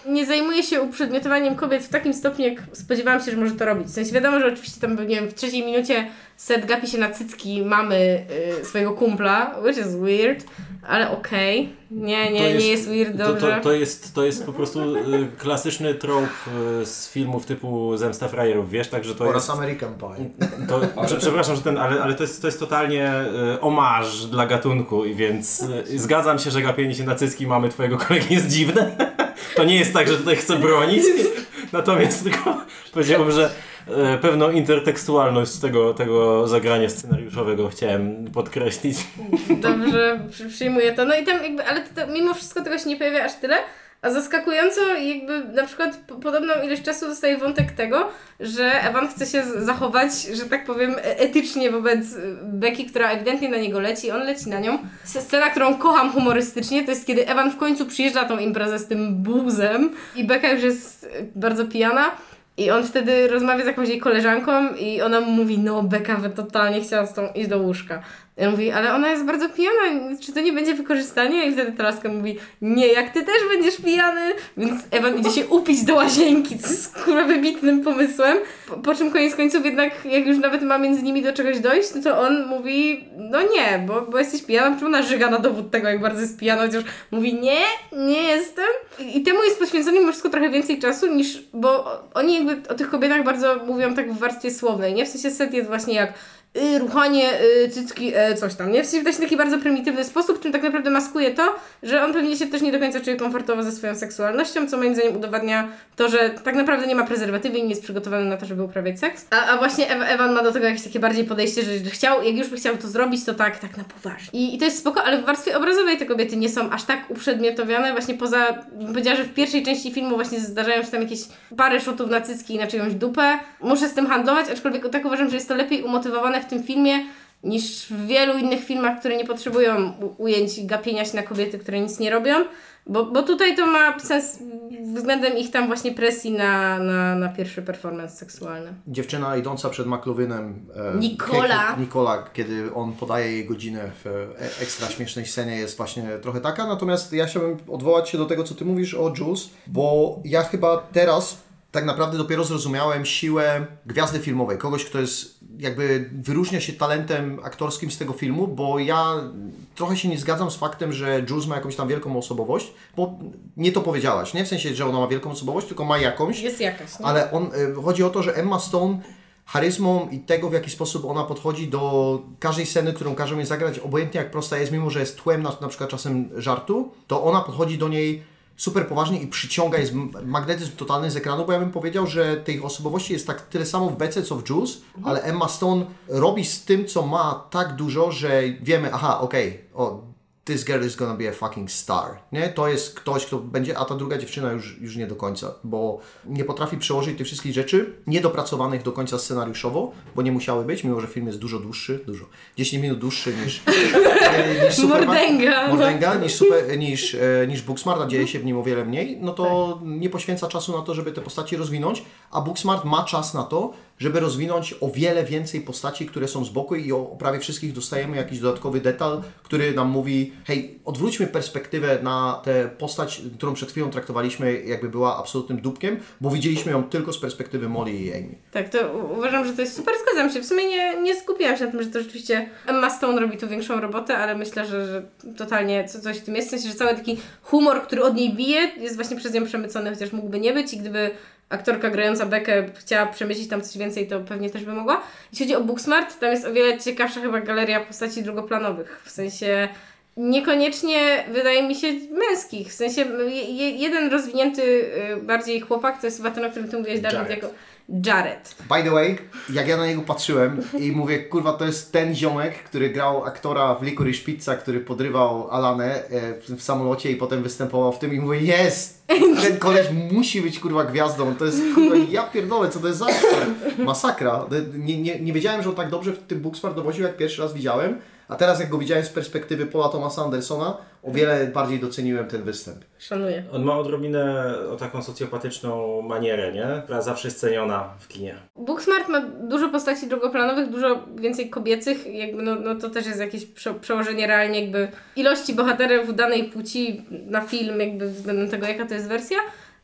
nie zajmuje się uprzedmiotowaniem kobiet w takim stopniu, jak spodziewałam się, że może to robić. W sensie wiadomo, że oczywiście tam, nie wiem, w trzeciej minucie set gapi się na cycki mamy y, swojego kumpla, which is weird, ale okej. Okay. Nie, nie, jest, nie jest weird, to, dobrze. To, to, jest, to jest po prostu y, klasyczny trope y, z filmów typu Zemsta Frajerów, wiesz, także to Oraz jest... American Pie. To, prze- przepraszam, że ten, ale, ale to jest, to jest totalnie y, omarz dla gatunku i więc y, zgadzam się, że gapienie się na cycki mamy twojego kolegi jest dziwne. to nie jest tak, że tutaj chcę bronić, natomiast tylko powiedziałbym, że pewną intertekstualność tego, tego zagrania scenariuszowego chciałem podkreślić. Dobrze, przy- przyjmuję to. No i tam jakby, ale to, to, mimo wszystko tego się nie pojawia aż tyle. A zaskakująco jakby na przykład po- podobną ilość czasu dostaje wątek tego, że Evan chce się zachować, że tak powiem, e- etycznie wobec Becky, która ewidentnie na niego leci, on leci na nią. Scena, którą kocham humorystycznie, to jest kiedy Evan w końcu przyjeżdża na tą imprezę z tym buzem i Becca już jest bardzo pijana. I on wtedy rozmawia z jakąś jej koleżanką i ona mu mówi, no Beka totalnie chciała z tą iść do łóżka. On mówi, ale ona jest bardzo pijana, czy to nie będzie wykorzystanie? I wtedy Traska mówi, nie, jak ty też będziesz pijany. Więc Ewan idzie się upić do łazienki, co jest kurwa wybitnym pomysłem. Po, po czym koniec końców jednak, jak już nawet ma między nimi do czegoś dojść, no to on mówi, no nie, bo, bo jesteś pijana, czemu ona żyga na dowód tego, jak bardzo jest pijana, chociaż mówi, nie, nie jestem. I, i temu jest poświęcony mimo wszystko trochę więcej czasu niż, bo oni jakby o tych kobietach bardzo mówią tak w warstwie słownej, nie? W sensie set jest właśnie jak y, ruchanie, y, cycki, e, coś tam, nie? W sensie taki bardzo prymitywny sposób, czym tak naprawdę maskuje to, że on pewnie się też nie do końca czuje komfortowo ze swoją seksualnością, co moim zdaniem udowadnia to, że tak naprawdę nie ma prezerwatywy i nie jest przygotowany na to, żeby uprawiać seks. A, a właśnie Ew- Ewan ma do tego jakieś takie bardziej podejście, że, chciał, jak już by chciał to zrobić, to tak, tak na poważnie. I, I to jest spoko, ale w warstwie obrazowej te kobiety nie są aż tak uprzedmiotowiane, właśnie poza, powiedziała, że w pierwszej części filmu właśnie zdarzają się tam jakieś parę szutów na cycki i na czyjąś dupę. Muszę z tym handlować, aczkolwiek tak uważam, że jest to lepiej umotywowane w tym filmie, niż w wielu innych filmach, które nie potrzebują ujęć gapienia się na kobiety, które nic nie robią. Bo, bo tutaj to ma sens względem ich tam właśnie presji na, na, na pierwszy performance seksualny. Dziewczyna idąca przed McLovinem. E, Nikola. Nikola, kiedy on podaje jej godzinę w e, ekstra śmiesznej scenie jest właśnie trochę taka. Natomiast ja chciałbym odwołać się do tego, co Ty mówisz o Jules, bo ja chyba teraz tak naprawdę dopiero zrozumiałem siłę gwiazdy filmowej. Kogoś, kto jest jakby wyróżnia się talentem aktorskim z tego filmu, bo ja trochę się nie zgadzam z faktem, że Jules ma jakąś tam wielką osobowość, bo nie to powiedziałaś, nie w sensie, że ona ma wielką osobowość, tylko ma jakąś. Jest jakaś, nie? Ale on, y, chodzi o to, że Emma Stone charyzmą i tego, w jaki sposób ona podchodzi do każdej sceny, którą każe mi zagrać, obojętnie jak prosta jest, mimo że jest tłem na, na przykład czasem żartu, to ona podchodzi do niej super poważnie i przyciąga, jest magnetyzm totalny z ekranu, bo ja bym powiedział, że tych osobowości jest tak tyle samo w Bece, co w Jules, ale Emma Stone robi z tym, co ma tak dużo, że wiemy, aha, okej, o, this girl is gonna be a fucking star, nie? To jest ktoś, kto będzie, a ta druga dziewczyna już, już nie do końca, bo nie potrafi przełożyć tych wszystkich rzeczy, niedopracowanych do końca scenariuszowo, bo nie musiały być, mimo że film jest dużo dłuższy, dużo, 10 minut dłuższy niż, e, niż Superman- Mordęga. Mordęga niż, super, niż, e, niż Booksmart, a dzieje się w nim o wiele mniej, no to nie poświęca czasu na to, żeby te postaci rozwinąć, a Booksmart ma czas na to, żeby rozwinąć o wiele więcej postaci, które są z boku i o prawie wszystkich dostajemy jakiś dodatkowy detal, który nam mówi, hej, odwróćmy perspektywę na tę postać, którą przed chwilą traktowaliśmy, jakby była absolutnym dupkiem, bo widzieliśmy ją tylko z perspektywy Molly i Amy. Tak, to uważam, że to jest super, zgadzam się. W sumie nie, nie skupiłam się na tym, że to rzeczywiście Emma Stone robi tu większą robotę, ale myślę, że, że totalnie co, coś w tym jest. W sensie, że cały taki humor, który od niej bije, jest właśnie przez nią przemycony, chociaż mógłby nie być i gdyby aktorka grająca Bekę chciała przemycić tam coś więcej, to pewnie też by mogła. Jeśli chodzi o Booksmart, tam jest o wiele ciekawsza chyba galeria postaci drugoplanowych, w sensie niekoniecznie wydaje mi się męskich, w sensie je, je, jeden rozwinięty y, bardziej chłopak, to jest chyba ten, o którym ty mówiłeś, Dawid, jako Jared. By the way, jak ja na niego patrzyłem i mówię, kurwa, to jest ten ziomek, który grał aktora w Licorice Pizza, który podrywał Alanę e, w samolocie i potem występował w tym i mówię, jest! Ten koleś musi być, kurwa, gwiazdą. To jest, kurwa, ja pierdolę, co to jest za? Masakra. Nie, nie, nie wiedziałem, że on tak dobrze w tym Booksmart dowoził, jak pierwszy raz widziałem, A teraz jak go widziałem z perspektywy Paula Thomasa Andersona, o wiele bardziej doceniłem ten występ. Szanuję. On ma odrobinę o taką socjopatyczną manierę, nie? Która zawsze jest ceniona w kinie. Booksmart ma dużo postaci drugoplanowych, dużo więcej kobiecych, jakby no, no to też jest jakieś prze, przełożenie realnie jakby ilości bohaterów danej płci na film, jakby względem tego, jaka to jest wersja.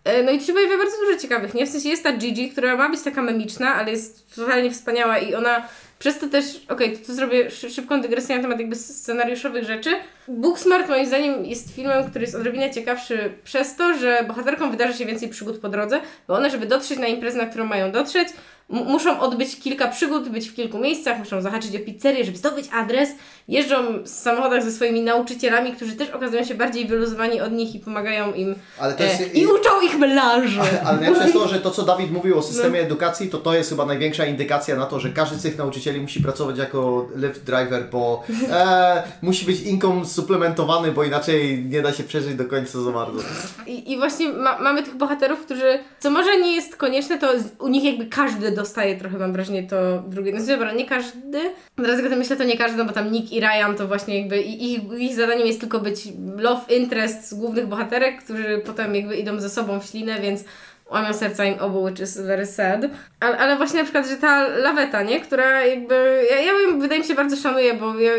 E, No i pojawia bardzo dużo ciekawych, nie? W sensie jest ta Gigi, która ma być taka memiczna, ale jest totalnie wspaniała i ona przez to też, okej, to tu zrobię szy- szybką dygresję na temat jakby scenariuszowych rzeczy. Booksmart moim zdaniem jest filmem, który jest odrobinę ciekawszy przez to, że bohaterkom wydarzy się więcej przygód po drodze, bo one, żeby dotrzeć na imprezę, na którą mają dotrzeć, muszą odbyć kilka przygód, być w kilku miejscach, muszą zahaczyć o pizzerię, żeby zdobyć adres, jeżdżą w samochodach ze swoimi nauczycielami, którzy też okazują się bardziej wyluzowani od nich i pomagają im Ale to e, jest... i uczą ich melanżu. Ale najlepsze jest to, że to co Dawid mówił o systemie edukacji, to to jest chyba największa indykacja na to, że każdy z tych nauczycieli musi pracować jako lift driver, bo e, musi być income suplementowany, bo inaczej nie da się przeżyć do końca za bardzo. I, i właśnie ma, mamy tych bohaterów, którzy, co może nie jest konieczne, to u nich jakby każdy dostaje trochę, mam wrażenie, to drugie. No dobra, nie każdy. Teraz jak o tym myślę, to nie każdy, no bo tam Nick i Ryan to właśnie jakby ich, ich zadaniem jest tylko być love interest z głównych bohaterek, którzy potem jakby idą ze sobą w ślinę, więc łamią serca im obu, which is very sad. Ale, ale właśnie na przykład, że ta laweta, nie? Która jakby, ja, ja ją wydaje mi się bardzo szanuję, bo ja,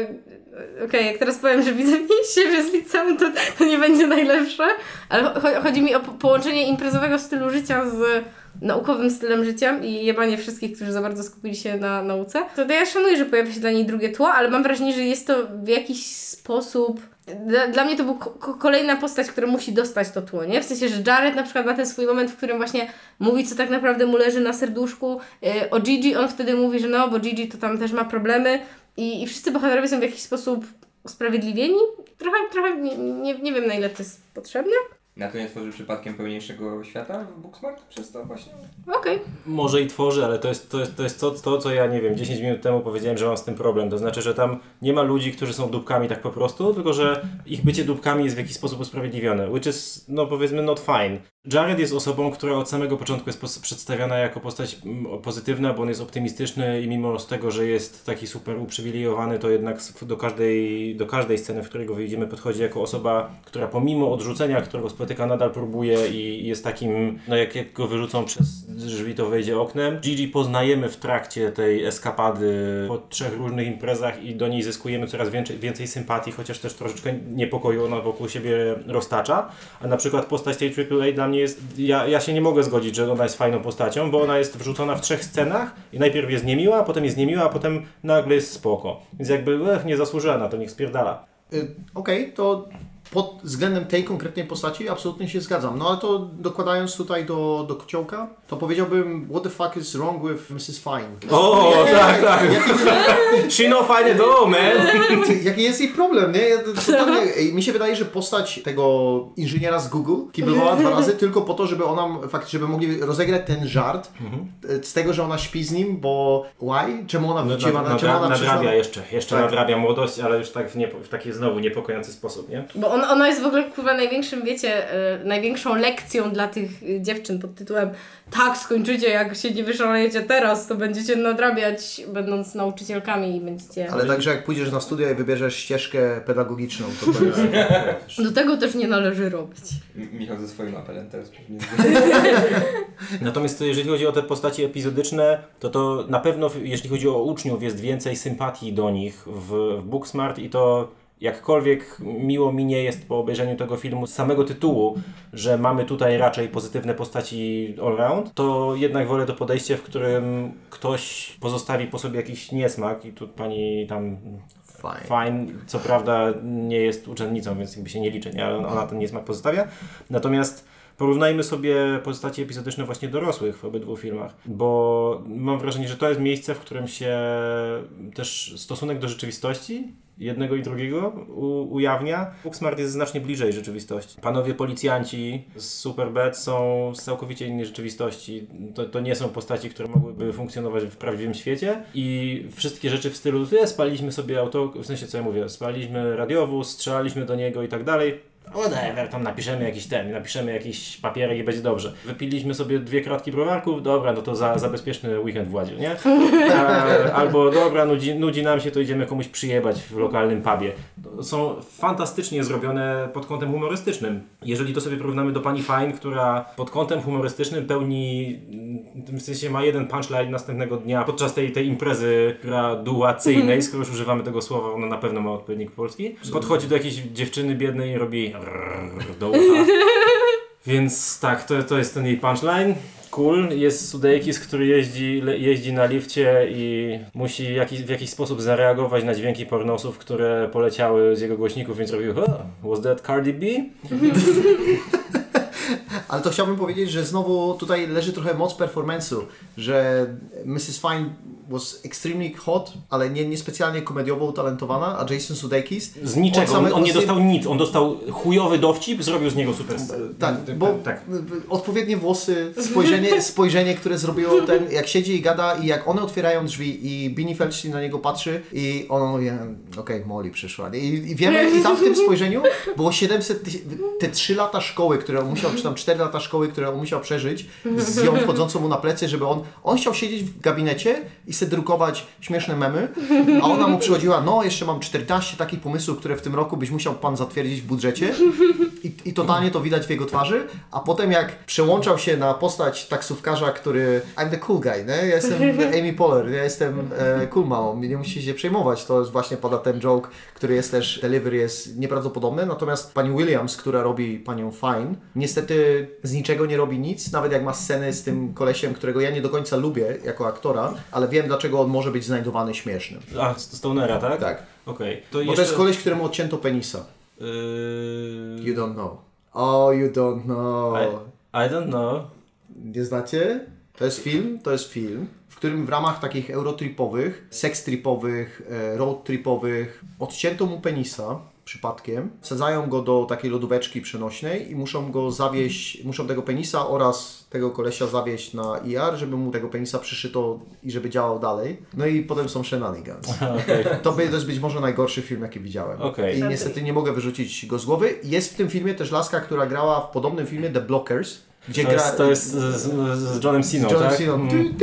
Okej, jak teraz powiem, że widzę siebie z liceum, to, to nie będzie najlepsze, ale cho- chodzi mi o po- połączenie imprezowego stylu życia z naukowym stylem życia i jebanie wszystkich, którzy za bardzo skupili się na nauce. To, ja szanuję, że pojawia się dla niej drugie tło, ale mam wrażenie, że jest to w jakiś sposób... Dla, dla mnie to był ko- ko- kolejna postać, która musi dostać to tło, nie? W sensie, że Jared na przykład ma ten swój moment, w którym właśnie mówi, co tak naprawdę mu leży na serduszku. Yy, o Gigi on wtedy mówi, że no, bo Gigi to tam też ma problemy i, i wszyscy bohaterowie są w jakiś sposób usprawiedliwieni. Trochę, trochę nie, nie, nie wiem na ile to jest potrzebne. Na to nie tworzy przypadkiem pełniejszego świata w Booksmart przez to właśnie? Okej. Może i tworzy, ale to jest to, jest, to, jest to, to, co ja nie wiem, 10 minut temu powiedziałem, że mam z tym problem. To znaczy, że tam nie ma ludzi, którzy są dupkami tak po prostu, tylko że ich bycie dupkami jest w jakiś sposób usprawiedliwione, which is, no powiedzmy, not fine. Jared jest osobą, która od samego początku jest przedstawiana jako postać mm, pozytywna, bo on jest optymistyczny i mimo z tego, że jest taki super uprzywilejowany, to jednak do każdej, do każdej sceny, w której go widzimy, podchodzi jako osoba, która pomimo odrzucenia, którego spotyka, nadal próbuje i jest takim, no jak, jak go wyrzucą przez drzwi, to wejdzie oknem. Gigi poznajemy w trakcie tej eskapady po trzech różnych imprezach i do niej zyskujemy coraz więcej, więcej sympatii, chociaż też troszeczkę niepokoju ona wokół siebie roztacza. A na przykład postać tej AAA dla jest, ja, ja się nie mogę zgodzić, że ona jest fajną postacią, bo ona jest wrzucona w trzech scenach i najpierw jest niemiła, potem jest niemiła, a potem nagle jest spoko. Więc jakby, ech, nie zasłużyła na to, niech spierdala. Y, Okej, to pod względem tej konkretnej postaci absolutnie się zgadzam. No ale to dokładając tutaj do, do kociołka, to powiedziałbym what the fuck is wrong with Mrs. Fine? O, Nie, tak, nie, tak. Jaki, She no find it all, man! jaki jest jej problem, nie? Totalnie, mi się wydaje, że postać tego inżyniera z Google kiblowała dwa razy tylko po to, żeby ona, fakt, żeby mogli rozegrać ten żart e, z tego, że ona śpi z nim, bo why? Czemu ona No, wróciła? nad, na, czemu nadra- ona przyszła? nadrabia jeszcze, jeszcze Tak. nadrabia młodość, ale już tak w, niepo, w taki znowu niepokojący sposób, nie? Bo on, ona jest w ogóle kurwa największym, wiecie, e, największą lekcją dla tych e, dziewczyn pod tytułem tak, skończycie, jak się nie wyszalejecie teraz, to będziecie nadrabiać, będąc nauczycielkami i będziecie... Ale także jak pójdziesz na studia i wybierzesz ścieżkę pedagogiczną, to to jest... Do tego też nie należy robić. M- Michał ze swoim apelem teraz pewnie Natomiast jeżeli chodzi o te postaci epizodyczne, to to na pewno jeśli chodzi o uczniów jest więcej sympatii do nich w, w Booksmart i to jakkolwiek miło mi nie jest po obejrzeniu tego filmu z samego tytułu, że mamy tutaj raczej pozytywne postaci all round, to jednak wolę to podejście, w którym ktoś pozostawi po sobie jakiś niesmak i tu pani tam Fine. Co prawda nie jest uczennicą, więc jakby się nie liczy, nie? ale ona ten niesmak pozostawia. Natomiast porównajmy sobie postacie epizodyczne właśnie dorosłych w obydwu filmach, bo mam wrażenie, że to jest miejsce, w którym się też stosunek do rzeczywistości jednego i drugiego ujawnia. Booksmart jest znacznie bliżej rzeczywistości. Panowie policjanci z Superbad są z całkowicie innej rzeczywistości. To, to nie są postaci, które mogłyby funkcjonować w prawdziwym świecie i wszystkie rzeczy w stylu, "E, spaliliśmy sobie auto, w sensie co ja mówię, spaliliśmy radiowóz, strzelaliśmy do niego i tak dalej. Whatever, tam napiszemy jakiś ten, napiszemy jakiś papierek i będzie dobrze. Wypiliśmy sobie dwie kratki browarków, dobra, no to za, za bezpieczny weekend w Ładziu, nie? Albo dobra, nudzi, nudzi nam się, to idziemy komuś przyjebać w lokalnym pubie. Są fantastycznie zrobione pod kątem humorystycznym. Jeżeli to sobie porównamy do pani Fine, która pod kątem humorystycznym pełni, w sensie ma jeden punchline następnego dnia podczas tej, tej imprezy graduacyjnej, skoro już używamy tego słowa, ona na pewno ma odpowiednik polski, podchodzi do jakiejś dziewczyny biednej i robi rrrr do ucha. Więc tak, to, to jest ten jej punchline. Cool. Jest Sudeikis, który jeździ, jeździ na lifcie i musi jakiś, w jakiś sposób zareagować na dźwięki pornosów, które poleciały z jego głośników, więc robił oh, Was that Cardi B? Ale to chciałbym powiedzieć, że znowu tutaj leży trochę moc performance'u, że Mrs. Fine was extremely hot, ale nie, niespecjalnie komediowo utalentowana, a Jason Sudeikis Z niczego. On, on nie dostał nic. On dostał chujowy dowcip, zrobił z niego super. Tak, bo tak. odpowiednie włosy, spojrzenie, spojrzenie, które zrobiło ten, jak siedzi i gada i jak one otwierają drzwi i Binnie Feldstein na niego patrzy i on mówi, okej, Molly przyszła. I, I wiemy, i tam w tym spojrzeniu było 700, tyś- te 3 lata szkoły, które on musiał, czy tam 4 lata szkoły, które on musiał przeżyć z ją wchodzącą mu na plecy, żeby on, on chciał siedzieć w gabinecie i sobie drukować śmieszne memy, a ona mu przychodziła, no jeszcze mam 14 takich pomysłów, które w tym roku byś musiał pan zatwierdzić w budżecie. I, i totalnie to widać w jego twarzy, a potem jak przełączał się na postać taksówkarza, który I'm the cool guy, nie? ja jestem Amy Poehler, ja jestem e, cool małą, nie musicie się przejmować, to właśnie pada ten joke, który jest też, delivery jest nieprawdopodobny, natomiast pani Williams, która robi panią Fine, niestety z niczego nie robi nic, nawet jak ma sceny z tym kolesiem, którego ja nie do końca lubię jako aktora, ale wiem dlaczego on może być znajdowany śmiesznym. A, z Stonera, tak? Tak. Okej. To Bo jeszcze... to jest koleś, któremu odcięto penisa. Yy... You don't know. Oh, you don't know. I, I don't know. Nie znacie? To jest film, to jest film, w którym w ramach takich eurotripowych, sextripowych, e, roadtripowych odcięto mu penisa przypadkiem, wsadzają go do takiej lodóweczki przenośnej i muszą go zawieść, muszą tego penisa oraz tego kolesia zawieść na IR, żeby mu tego penisa przyszyto i żeby działał dalej. No i potem są shenanigans. Okej. To by- być może najgorszy film, jaki widziałem. Okej. I niestety nie mogę wyrzucić go z głowy. Jest w tym filmie też laska, która grała w podobnym filmie The Blockers, gdzie To gra... jest, to jest z, z, z Johnem Siną, John tak? Cena. Mm.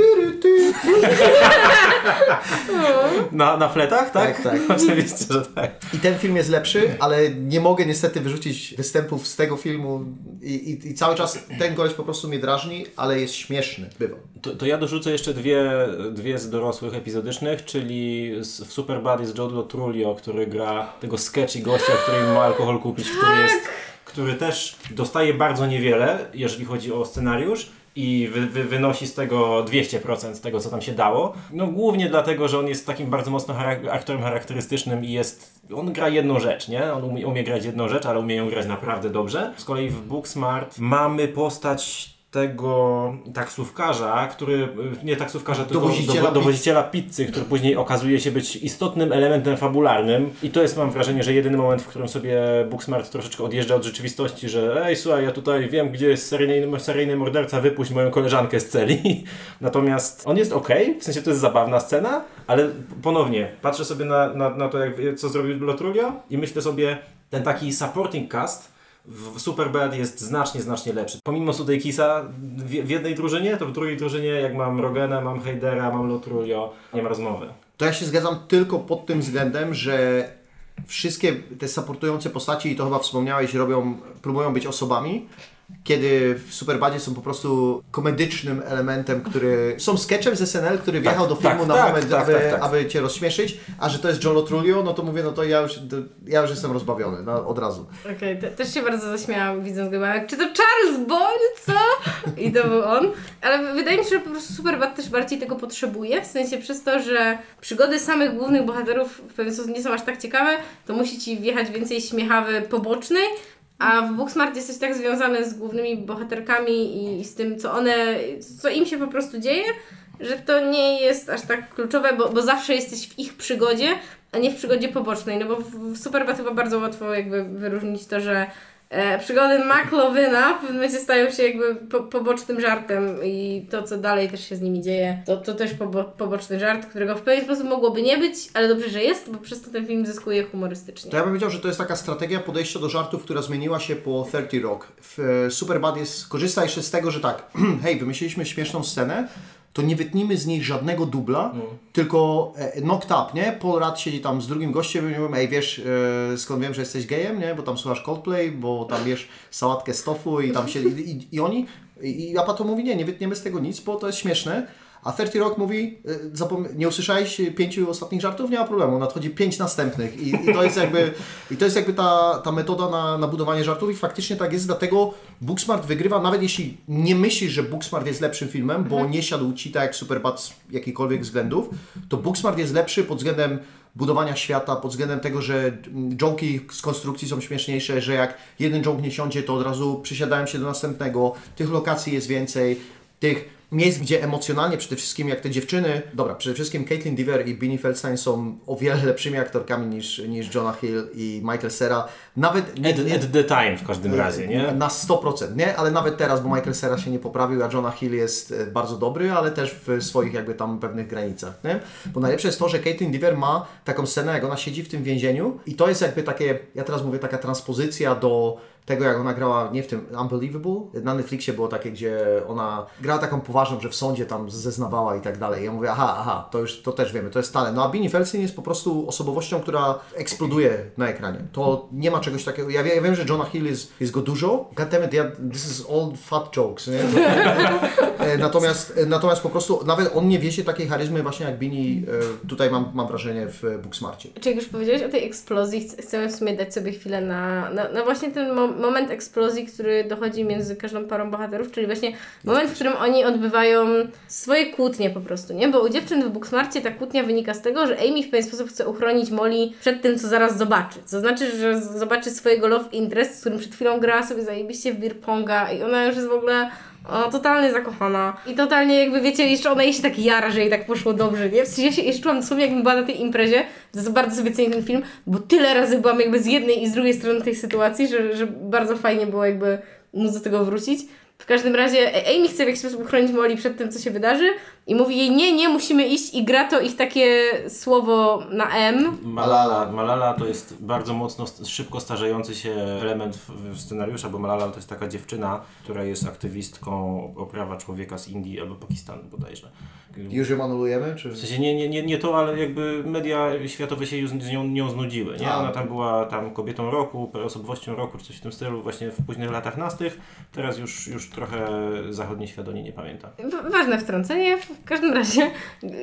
Na, na fletach, tak? Tak, tak. Oczywiście, że tak. I ten film jest lepszy, ale nie mogę niestety wyrzucić występów z tego filmu i, i, i cały czas ten gość po prostu mnie drażni, ale jest śmieszny, bywa. To, to ja dorzucę jeszcze dwie, dwie z dorosłych epizodycznych, czyli z, w Superbad jest Joe Trulio, który gra tego sketchy gościa, który ma alkohol kupić, który jest, który też dostaje bardzo niewiele, jeżeli chodzi o scenariusz i wy, wy, wynosi z tego 200% tego, co tam się dało. No głównie dlatego, że on jest takim bardzo mocno charak- aktorem charakterystycznym i jest, on gra jedną rzecz, nie? On umie, umie grać jedną rzecz, ale umie ją grać naprawdę dobrze. Z kolei w Booksmart mamy postać tego taksówkarza, który, nie taksówkarza, tylko Dowoziciela dowo- pizzy. dowoziciela pizzy, który później okazuje się być istotnym elementem fabularnym. I to jest, mam wrażenie, że jedyny moment, w którym sobie Booksmart troszeczkę odjeżdża od rzeczywistości, że ej, słuchaj, ja tutaj wiem, gdzie jest seryjny, seryjny morderca, wypuść moją koleżankę z celi. Natomiast on jest ok, w sensie to jest zabawna scena, ale ponownie, patrzę sobie na, na, na to, jak, co zrobił Lotrulio i myślę sobie, ten taki supporting cast w Superbad jest znacznie, znacznie lepszy. Pomimo Sudeikisa w, w jednej drużynie, to w drugiej drużynie, jak mam Rogena, mam Heidera, mam Lotrulio, nie ma rozmowy. To ja się zgadzam tylko pod tym względem, że wszystkie te supportujące postaci, i to chyba wspomniałeś, robią, próbują być osobami, kiedy w Superbadzie są po prostu komedycznym elementem, który... Są sketchem z SNL, który wjechał do filmu tak, na tak, moment, tak, aby, tak, tak. aby Cię rozśmieszyć, a że to jest John Lotrulio, no to mówię, no to ja już, ja już jestem rozbawiony, no, od razu. Okej, te, też się bardzo zaśmiałam widząc go, jak, czy to Charles Boyle, co? I to był on. Ale wydaje mi się, że po prostu Superbad też bardziej tego potrzebuje, w sensie przez to, że przygody samych głównych bohaterów w pewien sposób nie są aż tak ciekawe, to musi Ci wjechać więcej śmiechawy pobocznej, a w Booksmart jesteś tak związany z głównymi bohaterkami i z tym, co one, co im się po prostu dzieje, że to nie jest aż tak kluczowe, bo, bo zawsze jesteś w ich przygodzie, a nie w przygodzie pobocznej, no bo w, Superbad chyba bardzo łatwo jakby wyróżnić to, że e, przygody McLovina w pewnym momencie stają się jakby po, pobocznym żartem i to, co dalej też się z nimi dzieje, to, to też pobo, poboczny żart, którego w pewien sposób mogłoby nie być, ale dobrze, że jest, bo przez to ten film zyskuje humorystycznie. To ja bym powiedział, że to jest taka strategia podejścia do żartów, która zmieniła się po 30 Rock. W e, Superbad jest, korzysta jeszcze z tego, że tak, hej, wymyśliliśmy śmieszną scenę, to nie wytnijmy z niej żadnego dubla, tylko e, knocked up, nie? Paul Rudd siedzi tam z drugim gościem i mówi, ej, wiesz, e, skąd wiem, że jesteś gejem, nie? Bo tam słuchasz Coldplay, bo tam wiesz sałatkę z tofu i tam się... I, i, i oni... I, i Apato mówi, nie, nie wytniemy z tego nic, bo to jest śmieszne. A 30 Rock mówi, y, nie usłyszałeś pięciu ostatnich żartów? Nie ma problemu, nadchodzi pięć następnych. I, i to jest jakby, i to jest jakby ta, ta metoda na, na budowanie żartów i faktycznie tak jest, dlatego Booksmart wygrywa, nawet jeśli nie myślisz, że Booksmart jest lepszym filmem, bo nie siadł Ci tak jak Superbad z jakichkolwiek względów, to Booksmart jest lepszy pod względem budowania świata, pod względem tego, że mm, joke'i z konstrukcji są śmieszniejsze, że jak jeden joke nie siądzie, to od razu przysiadają się do następnego, tych lokacji jest więcej, tych miejsc, gdzie emocjonalnie przede wszystkim jak te dziewczyny, dobra, przede wszystkim Caitlin Dever i Beanie Feldstein są o wiele lepszymi aktorkami niż, niż Jonah Hill i Michael Cera. Nawet At, at the time w każdym razie, nie? na 100%, nie? Ale nawet teraz, bo Michael Cera się nie poprawił, a Jonah Hill jest e, bardzo dobry, ale też w swoich jakby tam pewnych granicach, nie? Bo najlepsze jest to, że Caitlin Dever ma taką scenę, jak ona siedzi w tym więzieniu i to jest jakby takie, ja teraz mówię, taka transpozycja do tego, jak ona grała, nie w tym Unbelievable, na Netflixie było takie, gdzie ona grała taką poważną, że w sądzie tam zeznawała i tak dalej. Ja mówię, aha, aha, to już, to też wiemy, to jest talent. No a Beanie Feldstein jest po prostu osobowością, która eksploduje na ekranie. To nie ma czegoś takiego, ja, ja wiem, że Jonah Hill jest, jest go dużo, goddammit, ja, this is all fat jokes, nie? E, natomiast, e, natomiast po prostu nawet on nie wiezie takiej charyzmy właśnie jak Beanie, e, tutaj mam, mam wrażenie w Booksmarcie. Czy jak już powiedziałeś o tej eksplozji, ch- chcemy w sumie dać sobie chwilę na, na, na właśnie ten mo moment eksplozji, który dochodzi między każdą parą bohaterów, czyli właśnie moment, w którym oni odbywają swoje kłótnie po prostu, nie? Bo u dziewczyn w Booksmarcie ta kłótnia wynika z tego, że Amy w pewien sposób chce uchronić Molly przed tym, co zaraz zobaczy. To znaczy, że zobaczy swojego love interest, z którym przed chwilą grała sobie zajebiście w beer ponga i ona już jest w ogóle o, totalnie zakochana. I totalnie jakby, wiecie, jeszcze ona jej się tak jara, że jej tak poszło dobrze, nie? W sensie ja się jeszcze czułam dosłownie, jakbym była na tej imprezie, bardzo sobie cenię ten film, bo tyle razy byłam jakby z jednej i z drugiej strony tej sytuacji, że, że bardzo fajnie było jakby móc do tego wrócić. W każdym razie e, Amy chce w jakiś sposób uchronić Molly przed tym, co się wydarzy i mówi jej, nie, nie, musimy iść i gra to ich takie słowo na M. Malala. Malala to jest bardzo mocno, szybko starzejący się element w scenariusza, bo Malala to jest taka dziewczyna, która jest aktywistką o prawa człowieka z Indii albo Pakistanu bodajże. Już ją anulujemy? Czy... W sensie nie, nie, nie, nie to, ale jakby media światowe się już z nią, nią znudziły, nie? A. Ona tam była tam kobietą roku, osobowością roku, czy coś w tym stylu właśnie w późnych latach nastych. Teraz już, już trochę zachodnie świat o niej nie pamięta. Ważne wtrącenie, w każdym razie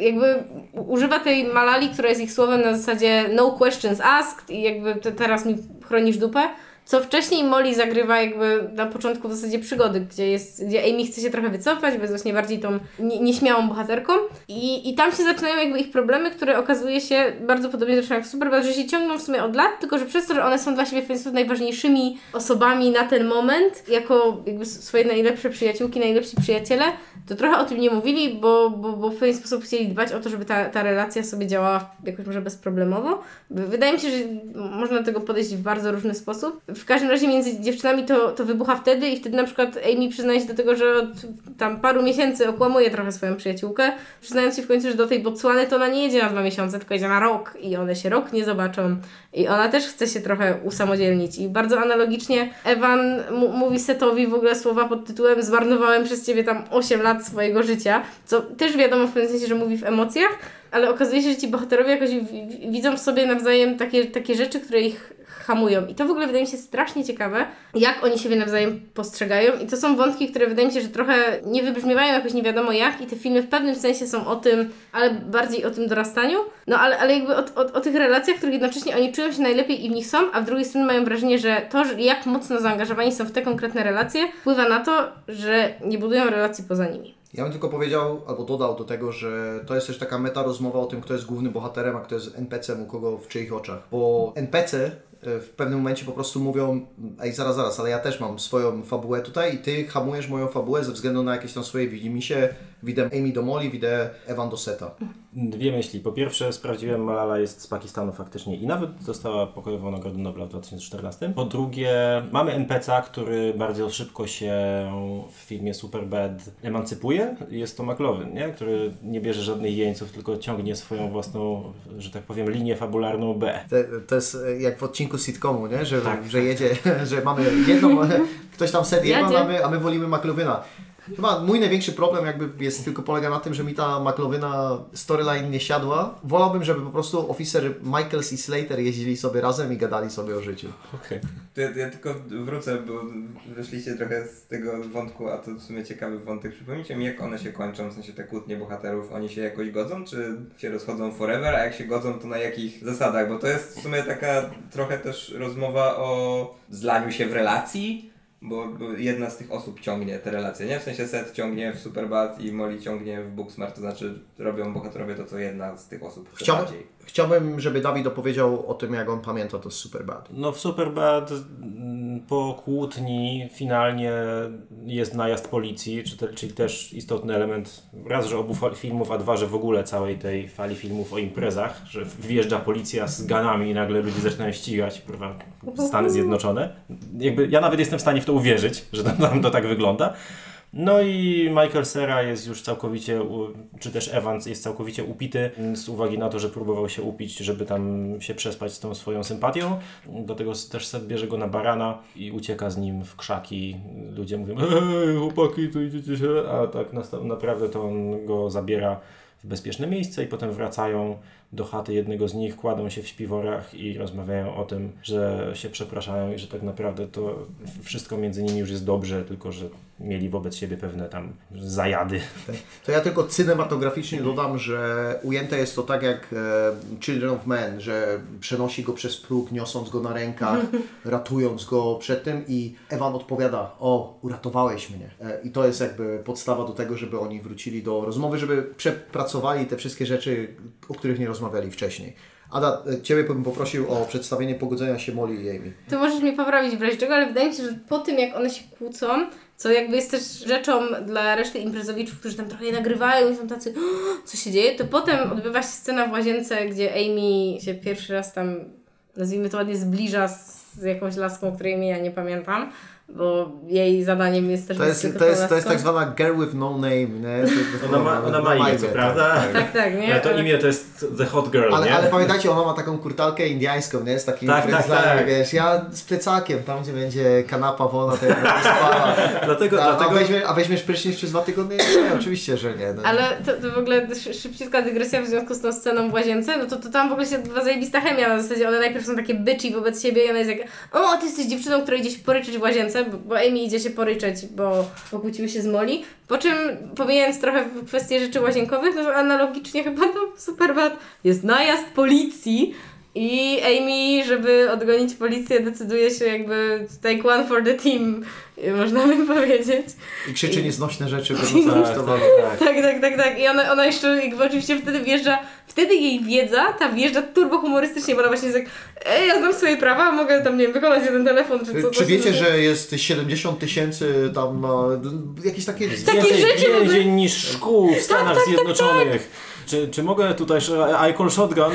jakby używa tej Malali, która jest ich słowem na zasadzie no questions asked i jakby te, teraz mi chronisz dupę, co wcześniej Molly zagrywa jakby na początku w zasadzie przygody, gdzie jest, gdzie Amy chce się trochę wycofać, bo jest właśnie bardziej tą nie, nieśmiałą bohaterką i, i tam się zaczynają jakby ich problemy, które okazuje się bardzo podobnie zresztą jak w Superbad, że się ciągną w sumie od lat, tylko że przez to, że one są dla siebie w sposób najważniejszymi osobami na ten moment, jako jakby swoje najlepsze przyjaciółki, najlepsi przyjaciele, to trochę o tym nie mówili, bo, bo, bo w pewien sposób chcieli dbać o to, żeby ta, ta relacja sobie działała jakoś może bezproblemowo. Wydaje mi się, że można do tego podejść w bardzo różny sposób. W każdym razie między dziewczynami to, to wybucha wtedy i wtedy na przykład Amy przyznaje się do tego, że od tam paru miesięcy okłamuje trochę swoją przyjaciółkę, przyznając się w końcu, że do tej Botswany to ona nie jedzie na dwa miesiące, tylko jedzie na rok i one się rok nie zobaczą. I ona też chce się trochę usamodzielnić. I bardzo analogicznie Evan mówi Setowi w ogóle słowa pod tytułem zmarnowałem przez ciebie tam 8 lat swojego życia, co też wiadomo w pewnym sensie, że mówi w emocjach, ale okazuje się, że ci bohaterowie jakoś widzą w sobie nawzajem takie, takie rzeczy, które ich hamują. I to w ogóle wydaje mi się strasznie ciekawe, jak oni siebie nawzajem postrzegają. I to są wątki, które wydaje mi się, że trochę nie wybrzmiewają jakoś nie wiadomo jak i te filmy w pewnym sensie są o tym, ale bardziej o tym dorastaniu. No ale, ale jakby o, o, o tych relacjach, w których jednocześnie oni czują się najlepiej i w nich są, a w drugiej strony mają wrażenie, że to, jak mocno zaangażowani są w te konkretne relacje, wpływa na to, że nie budują relacji poza nimi. Ja bym tylko powiedział, albo dodał do tego, że to jest też taka meta rozmowa o tym, kto jest głównym bohaterem, a kto jest NPC-em u kogo w czyich oczach. Bo NPC e, w pewnym momencie po prostu mówią, ej zaraz, zaraz, ale ja też mam swoją fabułę tutaj i ty hamujesz moją fabułę ze względu na jakieś tam swoje widzimisię. Widzę Amy do Molly, widzę Evan do Seta. Dwie myśli. Po pierwsze, sprawdziłem, Malala jest z Pakistanu faktycznie i nawet dostała pokojową Nagrodę Nobla w 2014. Po drugie, mamy NPC, który bardzo szybko się w filmie Superbad emancypuje. Jest to McLovin, nie? który nie bierze żadnych jeńców, tylko ciągnie swoją własną, że tak powiem, linię fabularną B. To, to jest e, jak w odcinku sitcomu, nie? Że, Tak. że jedzie, że mamy jedną, ktoś tam set a my, a my wolimy McLovina. Chyba mój największy problem jakby jest tylko polega na tym, że mi ta McLovina storyline nie siadła. Wolałbym, żeby po prostu oficer Michaels i Slater jeździli sobie razem i gadali sobie o życiu. Okej. To ja, ja tylko wrócę, bo wyszliście trochę z tego wątku, a to w sumie ciekawy wątek. Przypomnijcie mi, jak one się kończą, w sensie te kłótnie bohaterów, oni się jakoś godzą, czy się rozchodzą forever, a jak się godzą, to na jakich zasadach? Bo to jest w sumie taka trochę też rozmowa o zlaniu się w relacji, bo, jedna z tych osób ciągnie te relacje, nie? W sensie Seth ciągnie w Superbad i Molly ciągnie w Booksmart, to znaczy robią bohaterowie to, co jedna z tych osób chce Chciałbym, bardziej. chciałbym, żeby Dawid opowiedział o tym, jak on pamięta to Superbad. No w Superbad po kłótni finalnie jest najazd policji, czyli też istotny element raz, że obu filmów, a dwa, że w ogóle całej tej fali filmów o imprezach, że wjeżdża policja z ganami i nagle ludzie zaczynają ścigać, prawda, Stany Zjednoczone. Jakby ja nawet jestem w stanie w to uwierzyć, że tam, tam to tak wygląda. No i Michael Cera jest już całkowicie, czy też Evans jest całkowicie upity z uwagi na to, że próbował się upić, żeby tam się przespać z tą swoją sympatią. Do tego też Seth bierze go na barana i ucieka z nim w krzaki. Ludzie mówią, hej chłopaki, tu idziecie się, a tak naprawdę to on go zabiera w bezpieczne miejsce i potem wracają do chaty jednego z nich, kładą się w śpiworach i rozmawiają o tym, że się przepraszają i że tak naprawdę to wszystko między nimi już jest dobrze, tylko że mieli wobec siebie pewne tam zajady. To ja tylko cinematograficznie dodam, że ujęte jest to tak jak e, Children of Men, że przenosi go przez próg, niosąc go na rękach, ratując go przed tym i Ewan odpowiada, o, uratowałeś mnie. E, I to jest jakby podstawa do tego, żeby oni wrócili do rozmowy, żeby przepracowali te wszystkie rzeczy, o których nie rozmawiali wcześniej. Ada, e, Ciebie bym poprosił o przedstawienie pogodzenia się Molly i Amy. To możesz mnie poprawić w razie czego, ale wydaje mi się, że po tym jak one się kłócą, co jakby jest też rzeczą dla reszty imprezowiczów, którzy tam trochę je nagrywają i są tacy, "O, co się dzieje, to potem odbywa się scena w łazience, gdzie Amy się pierwszy raz tam, nazwijmy to ładnie, zbliża z jakąś laską, której imienia nie pamiętam, bo jej zadaniem jest też To jest, to jest, to jest tak zwana girl with no name, nie? Ona ma, ona ma imię, co tak, prawda? tak. Tak, tak, nie? Ale to imię to jest The Hot Girl, Ale, nie? ale pamiętajcie, ona ma taką kurtalkę indiańską, nie? Z takim Tak, tak, tak. wiesz, ja z plecakiem, tam gdzie będzie kanapa wolna, to ja. Dlatego, A, a, dlatego weźmiesz, a weźmiesz prysznic przez dwa tygodnie? Nie, oczywiście, że nie. No. Ale to, to w ogóle szy- szybciutka dygresja w związku z tą sceną w łazience, no to, to tam w ogóle się odbywa zajebista chemia, na zasadzie one najpierw są takie bitchy wobec siebie i ona jest jak o, a ty jesteś dziewczyną, która idzie się poryczeć w łazience, bo, Amy idzie się poryczeć, bo pokłóciły się z Molly, po czym pomijając trochę kwestie rzeczy łazienkowych, no to analogicznie chyba do Superbad jest najazd policji i Amy, żeby odgonić policję, decyduje się jakby take one for the team, można by powiedzieć. I krzyczy nieznośne rzeczy, bo Tak, to, to, tak, tak. Tak, tak, tak, tak. I ona, ona jeszcze jakby oczywiście wtedy wjeżdża, wtedy jej wiedza, ta wjeżdża turbo humorystycznie, bo ona właśnie jest jak, ej, ja znam swoje prawa, mogę tam, nie wiem, wykonać jeden telefon, czy co. Czy wiecie, że jest 70 tysięcy tam jakieś takie... Takie Więcej rzeczy w ogóle- więzień niż szkół w Stanach Zjednoczonych. Czy, czy mogę tutaj, że I call shotgun?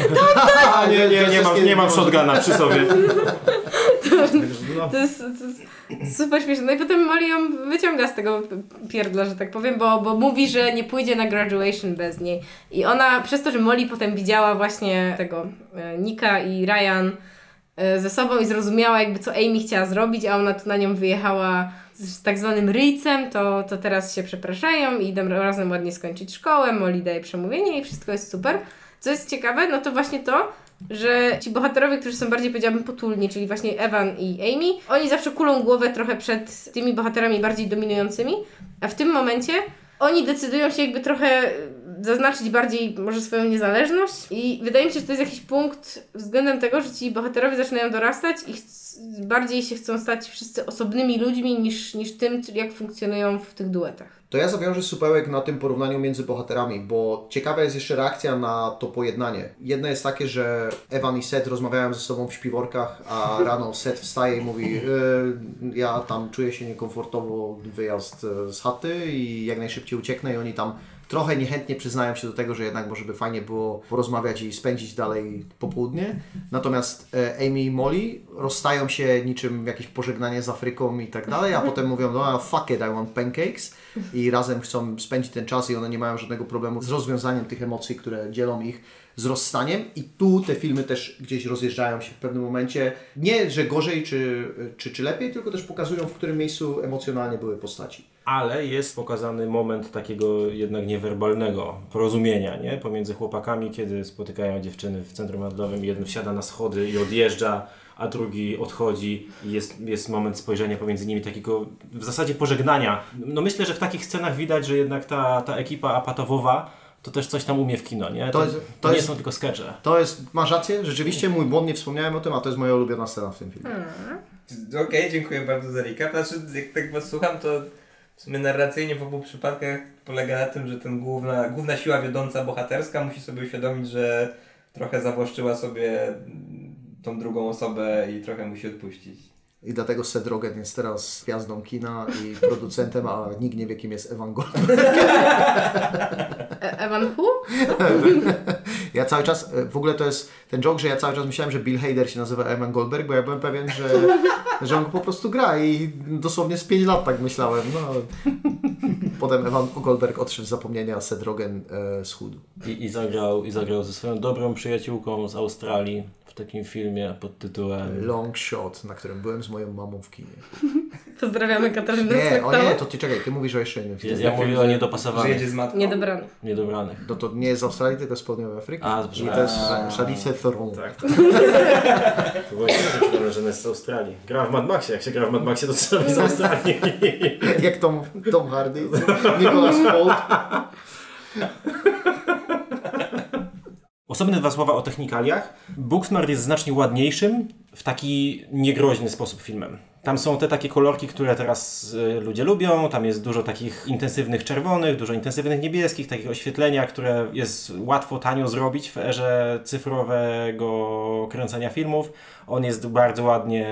A, nie, nie, nie mam, nie mam shotguna przy sobie. To jest, to jest super śmieszne. No i potem Molly ją wyciąga z tego pierdla, że tak powiem, bo, bo mówi, że nie pójdzie na graduation bez niej. I ona, przez to, że Molly potem widziała właśnie tego e, Nika i Ryan e, ze sobą i zrozumiała jakby co Amy chciała zrobić, a ona tu na nią wyjechała z, tak zwanym ryjcem, to, to teraz się przepraszają i idą razem ładnie skończyć szkołę, Molly daje przemówienie i wszystko jest super. Co jest ciekawe, no to właśnie to, że ci bohaterowie, którzy są bardziej powiedziałabym potulni, czyli właśnie Evan i Amy, oni zawsze kulą głowę trochę przed tymi bohaterami bardziej dominującymi, a w tym momencie oni decydują się jakby trochę zaznaczyć bardziej może swoją niezależność i wydaje mi się, że to jest jakiś punkt względem tego, że ci bohaterowie zaczynają dorastać i bardziej się chcą stać wszyscy osobnymi ludźmi niż, niż tym, jak funkcjonują w tych duetach. to ja zawiążę supełek na tym porównaniu między bohaterami, bo ciekawa jest jeszcze reakcja na to pojednanie. Jedno jest takie, że Evan i Seth rozmawiają ze sobą w śpiworkach, a rano Seth wstaje i mówi e, ja tam czuję się niekomfortowo, wyjazd e, z chaty i jak najszybciej ucieknę i oni tam trochę niechętnie przyznają się do tego, że jednak może by fajnie było porozmawiać i spędzić dalej popołudnie. Natomiast e, Amy i Molly rozstają się niczym jakieś pożegnanie z Afryką i tak dalej, a potem mówią, no fuck it, I want pancakes i razem chcą spędzić ten czas i one nie mają żadnego problemu z rozwiązaniem tych emocji, które dzielą ich z rozstaniem i tu te filmy też gdzieś rozjeżdżają się w pewnym momencie. Nie, że gorzej czy, czy, czy lepiej, tylko też pokazują, w którym miejscu emocjonalnie były postaci. Ale jest pokazany moment takiego jednak niewerbalnego porozumienia nie? pomiędzy chłopakami, kiedy spotykają dziewczyny w centrum handlowym. Jeden wsiada na schody i odjeżdża, a drugi odchodzi i jest, jest moment spojrzenia pomiędzy nimi, takiego w zasadzie pożegnania. No myślę, że w takich scenach widać, że jednak ta, ta ekipa apatowowa to też coś tam umie w kino, nie? To, To jest- to, to nie jest- są tylko skecze. To jest, masz rację, rzeczywiście mój błąd, nie wspomniałem o tym, a to jest moja ulubiona scena w tym filmie. Okej, dziękuję bardzo za recap. Znaczy, jak tak was słucham, to w sumie narracyjnie w obu przypadkach polega na tym, że ten główna, główna siła wiodąca bohaterska musi sobie uświadomić, że trochę zawłaszczyła sobie tą drugą osobę i trochę musi odpuścić. I dlatego Seth Rogen jest teraz gwiazdą kina i producentem, a nikt nie wie, kim jest Evan Goldberg. E- Evan Hu? Ja cały czas, w ogóle to jest ten joke, że ja cały czas myślałem, że Bill Hader się nazywa Evan Goldberg, bo ja byłem pewien, że, że on go po prostu gra i dosłownie z 5 lat tak myślałem. No. Potem Evan Goldberg odszedł z zapomnienia, a Seth Rogen e, schudł. I, i, zagrał, I zagrał ze swoją dobrą przyjaciółką z Australii w takim filmie pod tytułem Long Shot, na którym byłem z moją mamą w kinie. Pozdrawiamy Katarzynę Nie, o nie, to ty czekaj, ty mówisz o jeszcze innym filmie. Ja, ja mówię o Że niedopasowanych, jedzie z matką. Niedobrany. niedobranych. No to nie jest z Australii, tylko z południowej Afryki. A, I to jest a. Charlize Theron. Tak, tak. To było że jest z Australii. Gra w Mad Maxie. Jak się gra w Mad Maxie, to trzeba z Australii. Jak Tom, Tom Hardy, Nicholas Holt. Osobne dwa słowa o technikaliach. Booksmart jest znacznie ładniejszym, w taki niegroźny sposób filmem. Tam są te takie kolorki, które teraz y, ludzie lubią. Tam jest dużo takich intensywnych czerwonych, dużo intensywnych niebieskich, takich oświetlenia, które jest łatwo, tanio zrobić w erze cyfrowego kręcenia filmów. On jest bardzo ładnie,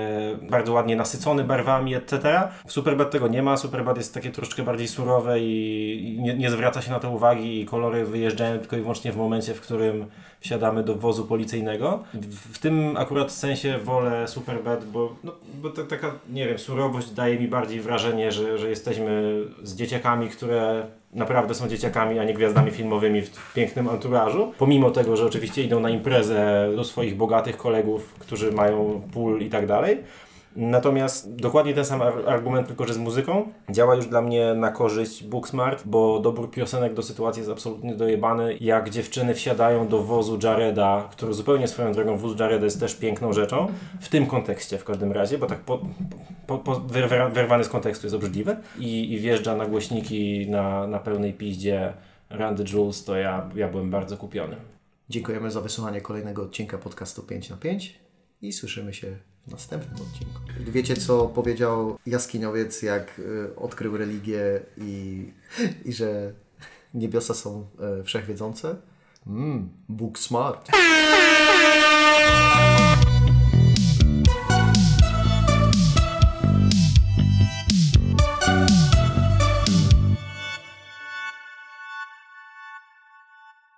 bardzo ładnie nasycony barwami, etc. W Superbad tego nie ma. Superbad jest takie troszeczkę bardziej surowe i nie, nie zwraca się na to uwagi i kolory wyjeżdżają tylko i wyłącznie w momencie, w którym wsiadamy do wozu policyjnego. W, w tym akurat sensie wolę Superbad, bo, no, bo taka, nie wiem, surowość daje mi bardziej wrażenie, że, że jesteśmy z dzieciakami, które naprawdę są dzieciakami, a nie gwiazdami filmowymi w, pięknym anturażu. Pomimo tego, że oczywiście idą na imprezę do swoich bogatych kolegów, którzy mają pool i tak dalej. Natomiast dokładnie ten sam ar- argument, tylko że z muzyką, działa już dla mnie na korzyść Booksmart, bo dobór piosenek do sytuacji jest absolutnie dojebany. Jak dziewczyny wsiadają do wozu Jareda, który zupełnie swoją drogą, wóz Jareda jest też piękną rzeczą, w tym kontekście w każdym razie, bo tak po, po, po wyrwa- wyrwany z kontekstu jest obrzydliwy i, i wjeżdża na głośniki na, na pełnej piździe Randy Jules, to ja, ja byłem bardzo kupiony. Dziękujemy za wysłuchanie kolejnego odcinka podcastu 5 na 5 i słyszymy się następnym odcinku. Wiecie, co powiedział jaskiniowiec, jak y, odkrył religię i, i że niebiosa są y, wszechwiedzące? Mmm, Bóg smart.